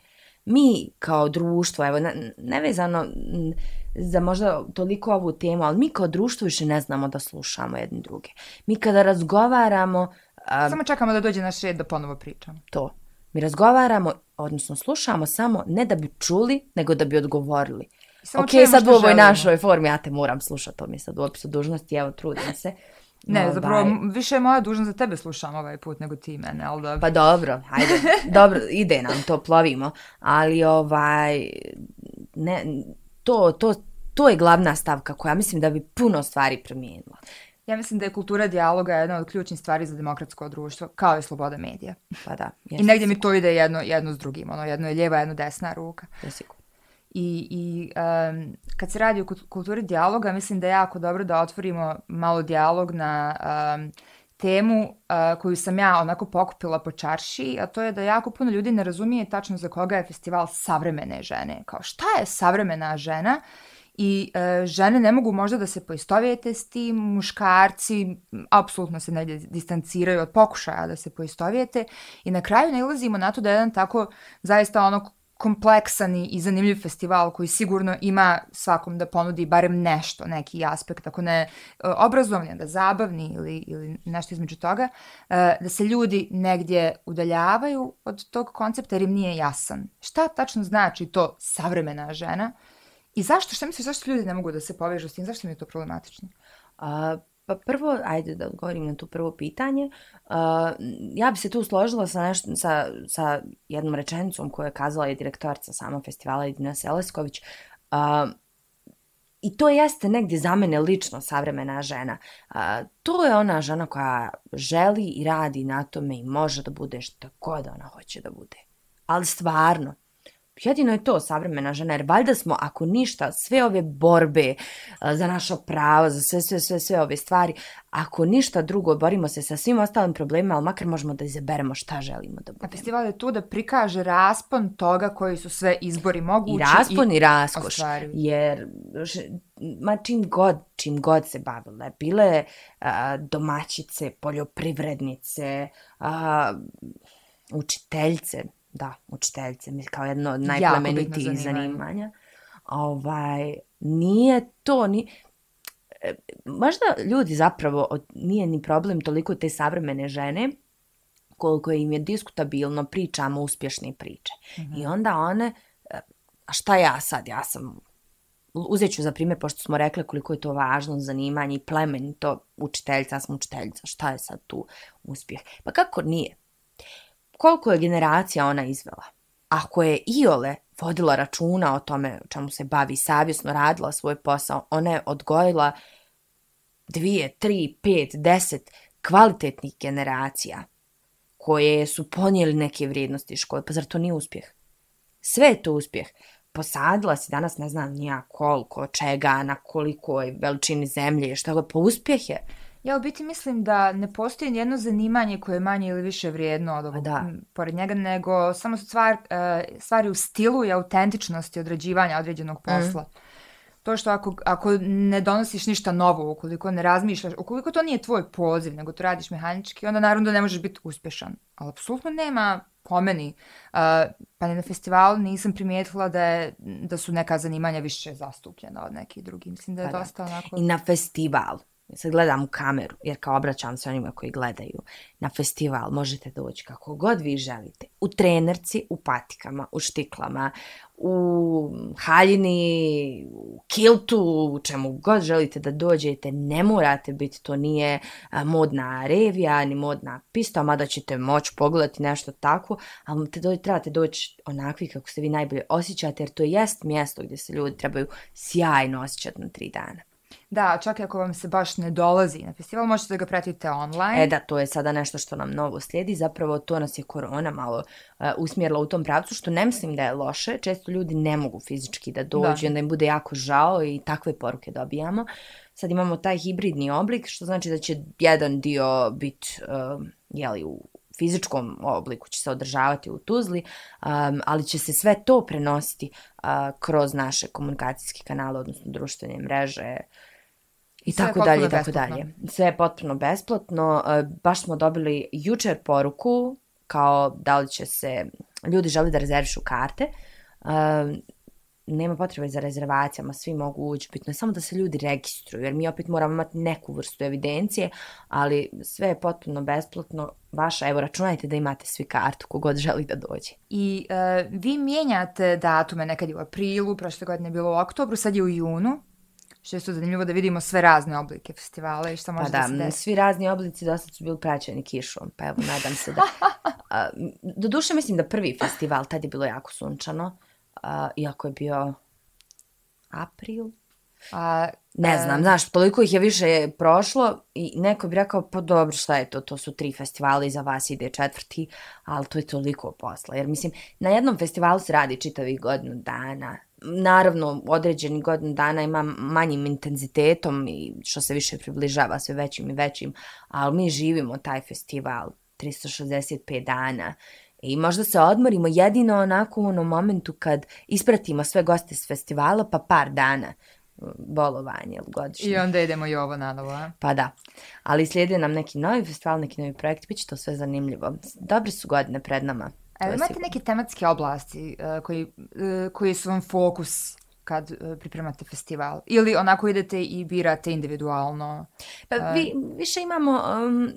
Mi kao društvo, evo, nevezano... Ne za možda toliko ovu temu, ali mi kao društvo više ne znamo da slušamo jedni druge. Mi kada razgovaramo... Um, samo čekamo da dođe naš red da ponovo pričamo. To. Mi razgovaramo, odnosno slušamo samo ne da bi čuli, nego da bi odgovorili. Ok, sad u ovoj želimo. našoj formi ja te moram slušati, to mi je sad u opisu dužnosti, evo trudim se. Ne, no, zapravo baj. više je moja dužnost za tebe slušam ovaj put nego ti mene, ali da... Pa dobro, hajde, dobro, ide nam to, plovimo, ali ovaj, ne, to, to, to je glavna stavka koja mislim da bi puno stvari promijenila. Ja mislim da je kultura dijaloga jedna od ključnih stvari za demokratsko društvo, kao i sloboda medija. Pa da. I negdje mi to ide jedno, jedno s drugim. Ono, jedno je lijeva, jedno desna ruka. Jesiku. I, i um, kad se radi o kulturi dijaloga, mislim da je jako dobro da otvorimo malo dijalog na um, temu uh, koju sam ja onako pokupila po čarši, a to je da jako puno ljudi ne razumije tačno za koga je festival savremene žene. Kao šta je savremena žena? I e, žene ne mogu možda da se poistovijete s tim, muškarci apsolutno se ne distanciraju od pokušaja da se poistovijete i na kraju ne na to da je jedan tako zaista ono kompleksan i zanimljiv festival koji sigurno ima svakom da ponudi barem nešto, neki aspekt, ako ne e, obrazovni, da zabavni ili, ili nešto između toga, e, da se ljudi negdje udaljavaju od tog koncepta jer im nije jasan. Šta tačno znači to savremena žena i zašto, šta misliš, zašto ljudi ne mogu da se povežu s tim, zašto mi je to problematično? A, Pa prvo, ajde da odgovorim na to prvo pitanje. Uh, ja bi se tu složila sa, nešto, sa, sa jednom rečenicom koju je kazala je direktorica sama festivala Edina Selesković. Uh, I to jeste negdje za mene lično savremena žena. Uh, to je ona žena koja želi i radi na tome i može da bude što god ona hoće da bude. Ali stvarno, Jedino je to savremena žena, jer valjda smo, ako ništa, sve ove borbe za naša prava, za sve, sve, sve, sve ove stvari, ako ništa drugo, borimo se sa svim ostalim problemima, ali makar možemo da izaberemo šta želimo da budemo. A festival je tu da prikaže raspon toga koji su sve izbori mogući. I raspon i, i raskoš, ostvaruju. jer ma čim god, čim god se bavile, bile a, domaćice, poljoprivrednice, a, učiteljce, da, učiteljice, kao jedno od najplemenitijih zanimanja. zanimanja. Ovaj, nije to, ni, e, možda ljudi zapravo, nije ni problem toliko te savremene žene, koliko im je diskutabilno pričamo uspješne priče. Mm -hmm. I onda one, e, a šta ja sad, ja sam, uzet ću za primjer, pošto smo rekli koliko je to važno zanimanje i plemenito učiteljica, ja sam učiteljica, šta je sad tu uspjeh? Pa kako nije? Koliko je generacija ona izvela. Ako je Iole vodila računa o tome čemu se bavi, savjesno radila svoj posao, ona je odgojila dvije, tri, pet, deset kvalitetnih generacija koje su ponijeli neke vrijednosti škole. Pa zar to nije uspjeh? Sve je to uspjeh. Posadila si danas, ne znam nija koliko, čega, na koliko je veličini zemlje, što je, pa uspjeh je. Ja u biti mislim da ne postoji nijedno zanimanje koje je manje ili više vrijedno od ovog, da. pored njega, nego samo stvar, uh, stvari u stilu i autentičnosti odrađivanja određenog mhm. posla. Mm. To što ako, ako ne donosiš ništa novo, ukoliko ne razmišljaš, ukoliko to nije tvoj poziv, nego to radiš mehanički, onda naravno da ne možeš biti uspješan. Ali apsolutno nema pomeni. Uh, pa ni na festivalu nisam primijetila da, je, da su neka zanimanja više zastupljena od nekih drugih. Mislim da je pa dosta onako... I na festival sad gledam u kameru, jer kao obraćam se onima koji gledaju na festival, možete doći kako god vi želite. U trenerci, u patikama, u štiklama, u haljini, u kiltu, u čemu god želite da dođete, ne morate biti, to nije modna revija, ni modna pista, mada ćete moći pogledati nešto tako, ali te do, trebate doći onakvi kako se vi najbolje osjećate, jer to jest mjesto gdje se ljudi trebaju sjajno osjećati na tri dana. Da, čak i ako vam se baš ne dolazi na festival, možete da ga pratite online. E da, to je sada nešto što nam novo slijedi. Zapravo to nas je korona malo uh, usmjerila u tom pravcu, što ne mislim da je loše. Često ljudi ne mogu fizički da dođu, da. onda im bude jako žao i takve poruke dobijamo. Sad imamo taj hibridni oblik, što znači da će jedan dio biti uh, jeli, u fizičkom obliku će se održavati u Tuzli, um, ali će se sve to prenositi uh, kroz naše komunikacijske kanale, odnosno društvene mreže, I Sve tako dalje, i tako dalje. Sve je potpuno besplatno. E, baš smo dobili jučer poruku kao da li će se ljudi želi da rezervišu karte. E, nema potrebe za rezervacijama, svi mogu ući, bitno je samo da se ljudi registruju, jer mi opet moramo imati neku vrstu evidencije, ali sve je potpuno besplatno, vaša, evo računajte da imate svi kartu kogod želi da dođe. I uh, vi mijenjate datume, nekad je u aprilu, prošle godine je bilo u oktobru, sad je u junu, Što je to zanimljivo da vidimo sve razne oblike festivala i šta može pa da, da se desi. Svi razni oblici dosta su bili praćeni kišom, pa evo, nadam se da... A, do duše mislim da prvi festival, tad je bilo jako sunčano, a, iako je bio april. A, ne znam, e... znaš, toliko ih je više prošlo i neko bi rekao, pa dobro, šta je to, to su tri festivali, za vas ide četvrti, ali to je toliko posla. Jer mislim, na jednom festivalu se radi čitavih godinu dana, naravno određeni godin dana ima manjim intenzitetom i što se više približava sve većim i većim, ali mi živimo taj festival 365 dana i možda se odmorimo jedino onako u onom momentu kad ispratimo sve goste s festivala pa par dana bolovanje ili godišnje. I onda idemo i ovo na novo, a? Pa da. Ali slijede nam neki novi festival, neki novi projekt, bit će to sve zanimljivo. Dobre su godine pred nama. E, imate neke tematske oblasti uh, koji, uh, koji su vam fokus kad uh, pripremate festival? Ili onako idete i birate individualno? Pa vi, više imamo um,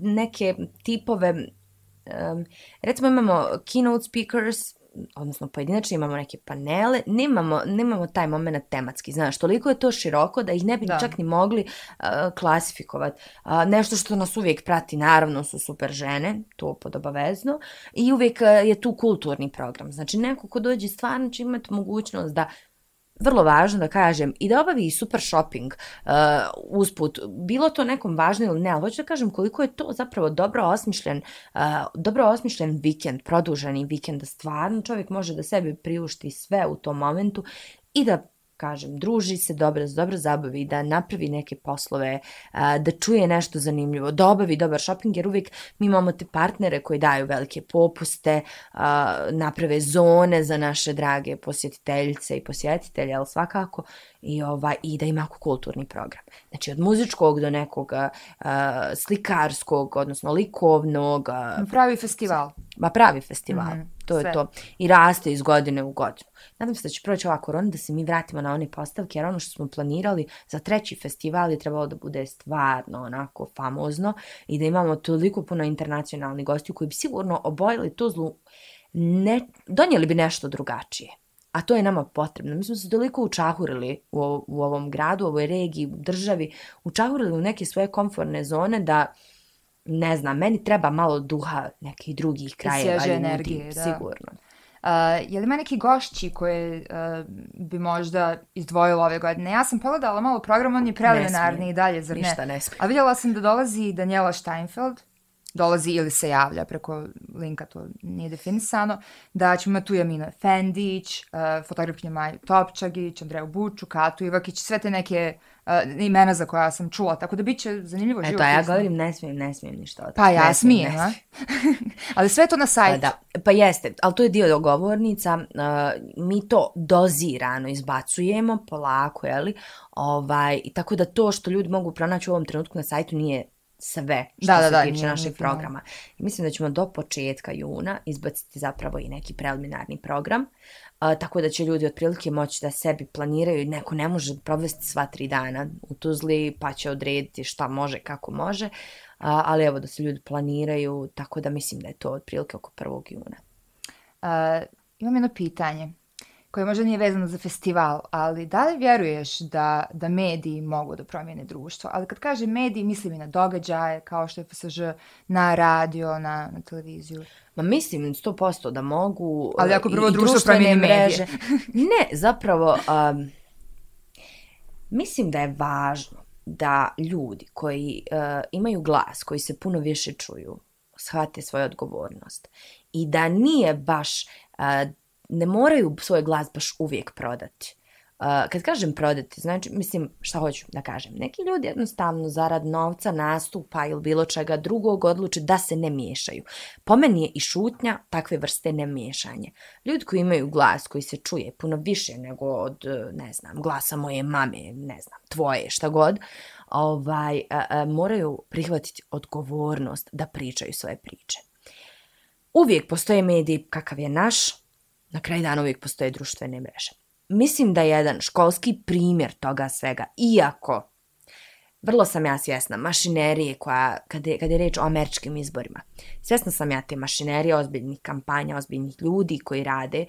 neke tipove, um, recimo imamo keynote speakers, odnosno pojedinačno imamo neke panele, nemamo, nemamo taj moment tematski, znaš, toliko je to široko da ih ne bi da. čak ni mogli uh, klasifikovati. Uh, nešto što nas uvijek prati, naravno, su super žene, to pod obavezno, i uvijek uh, je tu kulturni program. Znači, neko ko dođe stvarno će imati mogućnost da vrlo važno da kažem i da obavi super shopping uh, usput, bilo to nekom važno ili ne, ali hoću da kažem koliko je to zapravo dobro osmišljen, uh, dobro osmišljen vikend, produženi vikend, da stvarno čovjek može da sebi priušti sve u tom momentu i da kažem, druži se dobro, dobro zabavi, da napravi neke poslove, da čuje nešto zanimljivo, da obavi dobar shopping, jer uvijek mi imamo te partnere koji daju velike popuste, naprave zone za naše drage posjetiteljice i posjetitelje, ali svakako i, ovaj, i da ima kulturni program. Znači od muzičkog do nekog uh, slikarskog, odnosno likovnog. Uh, pravi festival. Ma pravi festival, mm -hmm, to sve. je to. I raste iz godine u godinu. Nadam se da će proći ova korona da se mi vratimo na one postavke, jer ono što smo planirali za treći festival je trebalo da bude stvarno onako famozno i da imamo toliko puno internacionalnih gostiju koji bi sigurno obojili to zlu, ne, donijeli bi nešto drugačije a to je nama potrebno. Mi smo se toliko učahurili u, u ovom gradu, u ovoj regiji, u državi, učahurili u neke svoje komfortne zone da, ne znam, meni treba malo duha nekih drugih krajeva. Svježe energije, da. Sigurno. Uh, je li ima neki gošći koje uh, bi možda izdvojilo ove godine? Ja sam pogledala malo program, on je preliminarni i dalje, zar ne? Ništa ne smije. A vidjela sam da dolazi Daniela Steinfeld, dolazi ili se javlja preko linka, to nije definisano, da ćemo imati tu Jamina Fendić, uh, fotografkinja Maju Topčagić, Andreju Buču, Katu Ivakić, sve te neke uh, imena za koja sam čula, tako da bit će zanimljivo život. Eto, ja govorim, ne smijem, ne smijem ništa od Pa ja ne smijem, ne ali sve to na sajtu. Pa, da. pa jeste, ali to je dio dogovornica, uh, mi to dozirano izbacujemo, polako, jeli, ovaj, tako da to što ljudi mogu pronaći u ovom trenutku na sajtu nije sve što da, se da, tiče našeg programa. I mislim da ćemo do početka juna izbaciti zapravo i neki preliminarni program, uh, tako da će ljudi otprilike moći da sebi planiraju, neko ne može provesti sva tri dana u Tuzli, pa će odrediti šta može, kako može, uh, ali evo da se ljudi planiraju, tako da mislim da je to otprilike oko 1. juna. Uh, imam jedno pitanje koje možda nije vezano za festival, ali da li vjeruješ da, da mediji mogu da promijene društvo? Ali kad kaže mediji, mislim i na događaje, kao što je FSŽ, na radio, na, na televiziju. Ma mislim 100% da mogu. Ali ako prvo društvo promijene medije. ne, zapravo, um, mislim da je važno da ljudi koji uh, imaju glas, koji se puno više čuju, shvate svoju odgovornost. I da nije baš uh, ne moraju svoj glas baš uvijek prodati. Uh, kad kažem prodati, znači, mislim, šta hoću da kažem, neki ljudi jednostavno zarad novca, nastupa ili bilo čega drugog odluče da se ne miješaju. Po meni je i šutnja takve vrste nemiješanje. Ljudi koji imaju glas koji se čuje puno više nego od, e, ne znam, glasa moje mame, ne znam, tvoje, šta god, ovaj, uh, uh, moraju prihvatiti odgovornost da pričaju svoje priče. Uvijek postoje mediji kakav je naš, na kraj dana uvijek postoje društvene mreže. Mislim da je jedan školski primjer toga svega, iako vrlo sam ja svjesna mašinerije koja, kada je, kada je reč o američkim izborima, svjesna sam ja te mašinerije, ozbiljnih kampanja, ozbiljnih ljudi koji rade,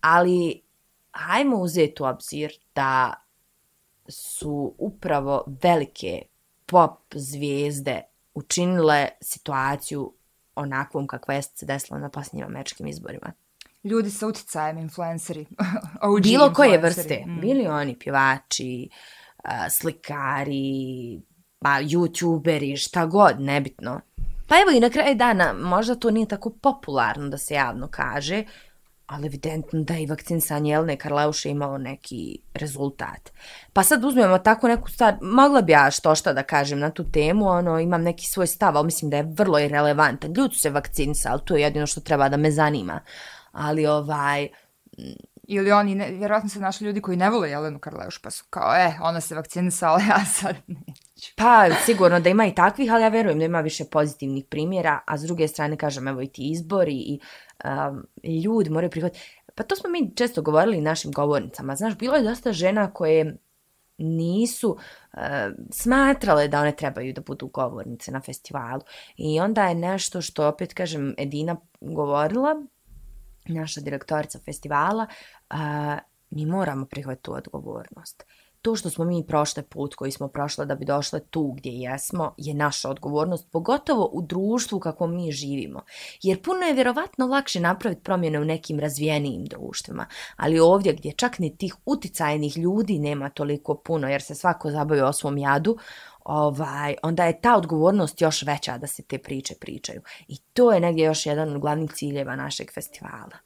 ali hajmo uzeti u obzir da su upravo velike pop zvijezde učinile situaciju onakvom kakva je se desila na posljednjim američkim izborima ljudi sa uticajem, influenceri. OG Bilo koje vrste. Mm. Bili oni pjevači, slikari, pa youtuberi, šta god, nebitno. Pa evo i na kraju dana, možda to nije tako popularno da se javno kaže, ali evidentno da je i vakcinisanje Jelene Karleuše imalo neki rezultat. Pa sad uzmemo tako neku stvar, mogla bi ja što šta da kažem na tu temu, ono, imam neki svoj stav, ali mislim da je vrlo irrelevantan. Ljudi su se vakcinisali, to je jedino što treba da me zanima. Ali ovaj, Ili oni, ne, vjerojatno se našli ljudi koji ne vole Jelenu Karleuš, pa su kao, e, ona se vakcinisala, ja sad neću. Pa, sigurno da ima i takvih, ali ja verujem da ima više pozitivnih primjera, a s druge strane, kažem, evo i ti izbori i um, ljudi moraju prihvatiti. Pa to smo mi često govorili našim govornicama. Znaš, bilo je dosta žena koje nisu uh, smatrale da one trebaju da budu govornice na festivalu. I onda je nešto što, opet kažem, Edina govorila, naša direktorica festivala, a, mi moramo prihvatiti tu odgovornost. To što smo mi prošle put koji smo prošle da bi došle tu gdje jesmo je naša odgovornost, pogotovo u društvu kako mi živimo. Jer puno je vjerovatno lakše napraviti promjene u nekim razvijenijim društvima, ali ovdje gdje čak ni tih uticajnih ljudi nema toliko puno jer se svako zabavio o svom jadu, ovaj, onda je ta odgovornost još veća da se te priče pričaju. I to je negdje još jedan od glavnih ciljeva našeg festivala.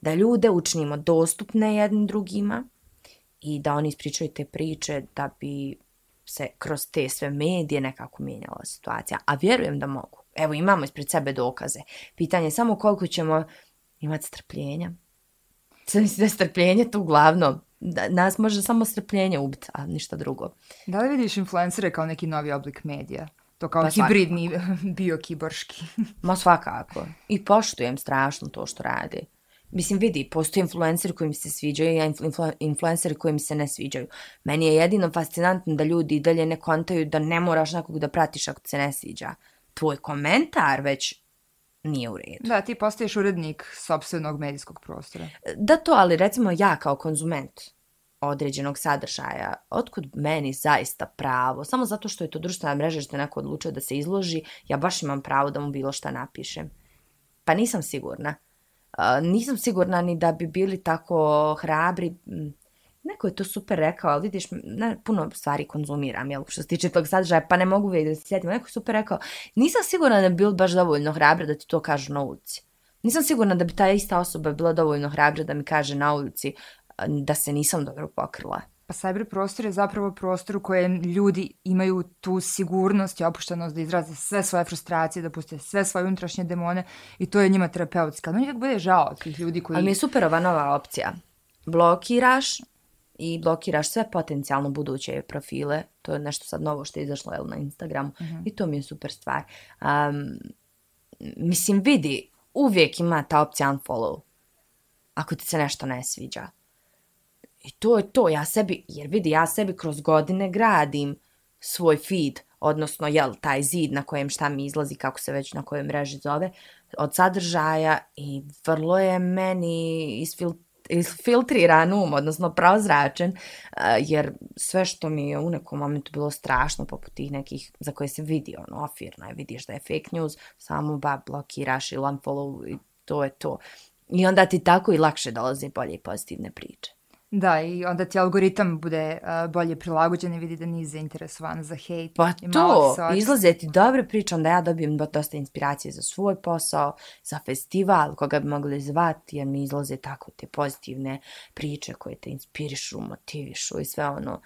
Da ljude učinimo dostupne jednim drugima i da oni ispričaju te priče da bi se kroz te sve medije nekako mijenjala situacija. A vjerujem da mogu. Evo imamo ispred sebe dokaze. Pitanje je samo koliko ćemo imati strpljenja. Sad mislim da je strpljenje tu glavno da, nas može samo strpljenje ubiti, a ništa drugo. Da li vidiš influencere kao neki novi oblik medija? To kao pa hibridni biokiborški. Ma svakako. I poštujem strašno to što radi. Mislim, vidi, postoje influenceri koji mi se sviđaju i influ, influenceri koji mi se ne sviđaju. Meni je jedino fascinantno da ljudi i dalje ne kontaju da ne moraš nekog da pratiš ako se ne sviđa. Tvoj komentar već nije u redu. Da, ti postaješ urednik sobstvenog medijskog prostora. Da to, ali recimo ja kao konzument određenog sadržaja, otkud meni zaista pravo, samo zato što je to društvena mreža što je neko odlučio da se izloži, ja baš imam pravo da mu bilo šta napišem. Pa nisam sigurna. Uh, nisam sigurna ni da bi bili tako hrabri, neko je to super rekao, ali vidiš, ne, puno stvari konzumiram, jel, što se tiče tog sadržaja, pa ne mogu vidjeti da se sjetim. Neko je super rekao, nisam sigurna da bi bilo baš dovoljno hrabra da ti to kažu na ulici. Nisam sigurna da bi ta ista osoba bila dovoljno hrabra da mi kaže na ulici da se nisam dobro pokrila. Pa cyber prostor je zapravo prostor u kojem ljudi imaju tu sigurnost i opuštenost da izraze sve svoje frustracije, da puste sve svoje unutrašnje demone i to je njima terapeutska. No nikak bude žao tih ljudi koji... Ali mi je super ova nova opcija. Blokiraš, i blokiraš sve potencijalno buduće profile. To je nešto sad novo što je izašlo jel, na Instagramu mm -hmm. i to mi je super stvar. Um, mislim, vidi, uvijek ima ta opcija unfollow ako ti se nešto ne sviđa. I to je to, ja sebi, jer vidi, ja sebi kroz godine gradim svoj feed, odnosno, jel, taj zid na kojem šta mi izlazi, kako se već na kojoj mreži zove, od sadržaja i vrlo je meni isfiltrirano filtriran um, odnosno prozračen, e, jer sve što mi je u nekom momentu bilo strašno, poput tih nekih za koje se vidi, ono, ofirno je, vidiš da je fake news, samo ba blokiraš ili unfollow i to je to. I onda ti tako i lakše dolaze bolje i pozitivne priče. Da, i onda ti algoritam bude uh, bolje prilagođen i vidi da nisi zainteresovan za hejt. Pa to, izlaze ti dobre priče, onda ja dobijem dosta inspiracije za svoj posao, za festival, koga bi mogli zvati, jer mi izlaze tako te pozitivne priče koje te inspirišu, motivišu i sve ono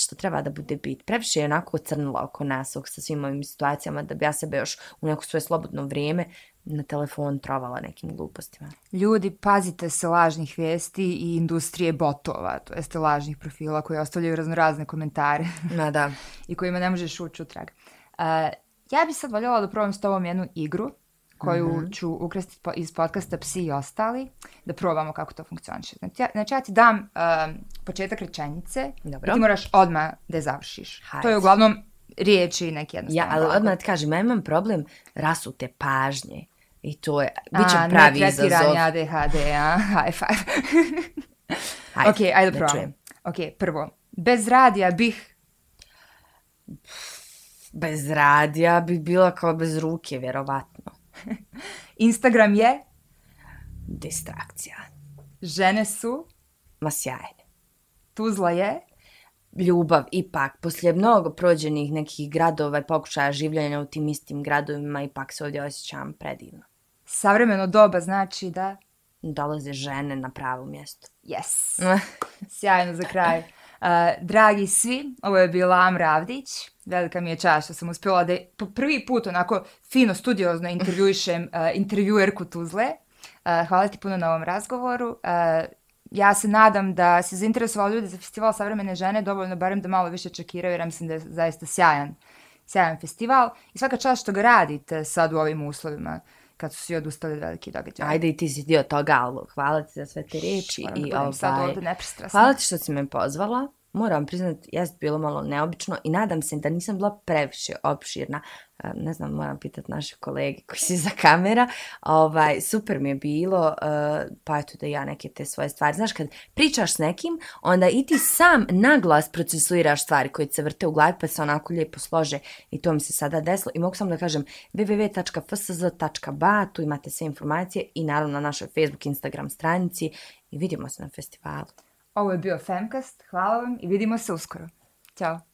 što treba da bude bit. Previše je onako crnilo oko nas sa svim ovim situacijama da bi ja sebe još u neko svoje slobodno vrijeme na telefon trovala nekim glupostima. Ljudi, pazite se lažnih vijesti i industrije botova, to jeste lažnih profila koji ostavljaju razno razne komentare. Na da. I kojima ne možeš ući u trag. Uh, ja bih sad voljela da probam s tobom jednu igru koju mm -hmm. ću ukrasti iz podcasta Psi i ostali, da probamo kako to funkcioniše. Znači, ja, znači ja ti dam uh, početak rečenice Dobro. i ti moraš odmah da je završiš. Hajde. To je uglavnom riječi neki jednostavno. Ja, ali odmah ti kažem, ja imam problem rasute pažnje. I to je, bit će pravi izazov. A, ne ADHD, a, high five. Hajde, ok, ajde da probam. Ok, prvo, bez radija bih... Bez radija bih bila kao bez ruke, vjerovatno. Instagram je? Distrakcija. Žene su? Ma sjajne. Tuzla je? Ljubav, ipak, poslije mnogo prođenih nekih gradova i pokušaja življenja u tim istim gradovima, ipak se ovdje osjećam predivno savremeno doba znači da... dolaze žene na pravo mjesto. Yes. Sjajno za kraj. Uh, dragi svi, ovo je bila Amra Avdić. Velika mi je čast što sam uspjela da po prvi put onako fino, studiozno intervjuišem uh, intervjuerku Tuzle. Uh, hvala ti puno na ovom razgovoru. Uh, ja se nadam da se zainteresovali ljudi za festival savremene žene, dovoljno barem da malo više čekiraju, jer ja mislim da je zaista sjajan, sjajan festival. I svaka čast što ga radite sad u ovim uslovima kad su svi odustali od velike događaje. Ajde i ti si dio toga, ali hvala ti za sve te riječi. Moram da i sad ovaj, ovdje nepristrasna. Hvala ti što si me pozvala. Moram priznati, jest bilo malo neobično i nadam se da nisam bila previše opširna. Ne znam, moram pitati naše kolege koji su za kamera. Ovaj, super mi je bilo, e, pa eto da ja neke te svoje stvari. Znaš, kad pričaš s nekim, onda i ti sam naglas procesuiraš stvari koje se vrte u glavi, pa se onako lijepo slože i to mi se sada desilo. I mogu samo da kažem www.fsz.ba, tu imate sve informacije i naravno na našoj Facebook, Instagram stranici i vidimo se na festivalu. Ovo je bio Femcast, hvala vam i vidimo se uskoro. Ćao.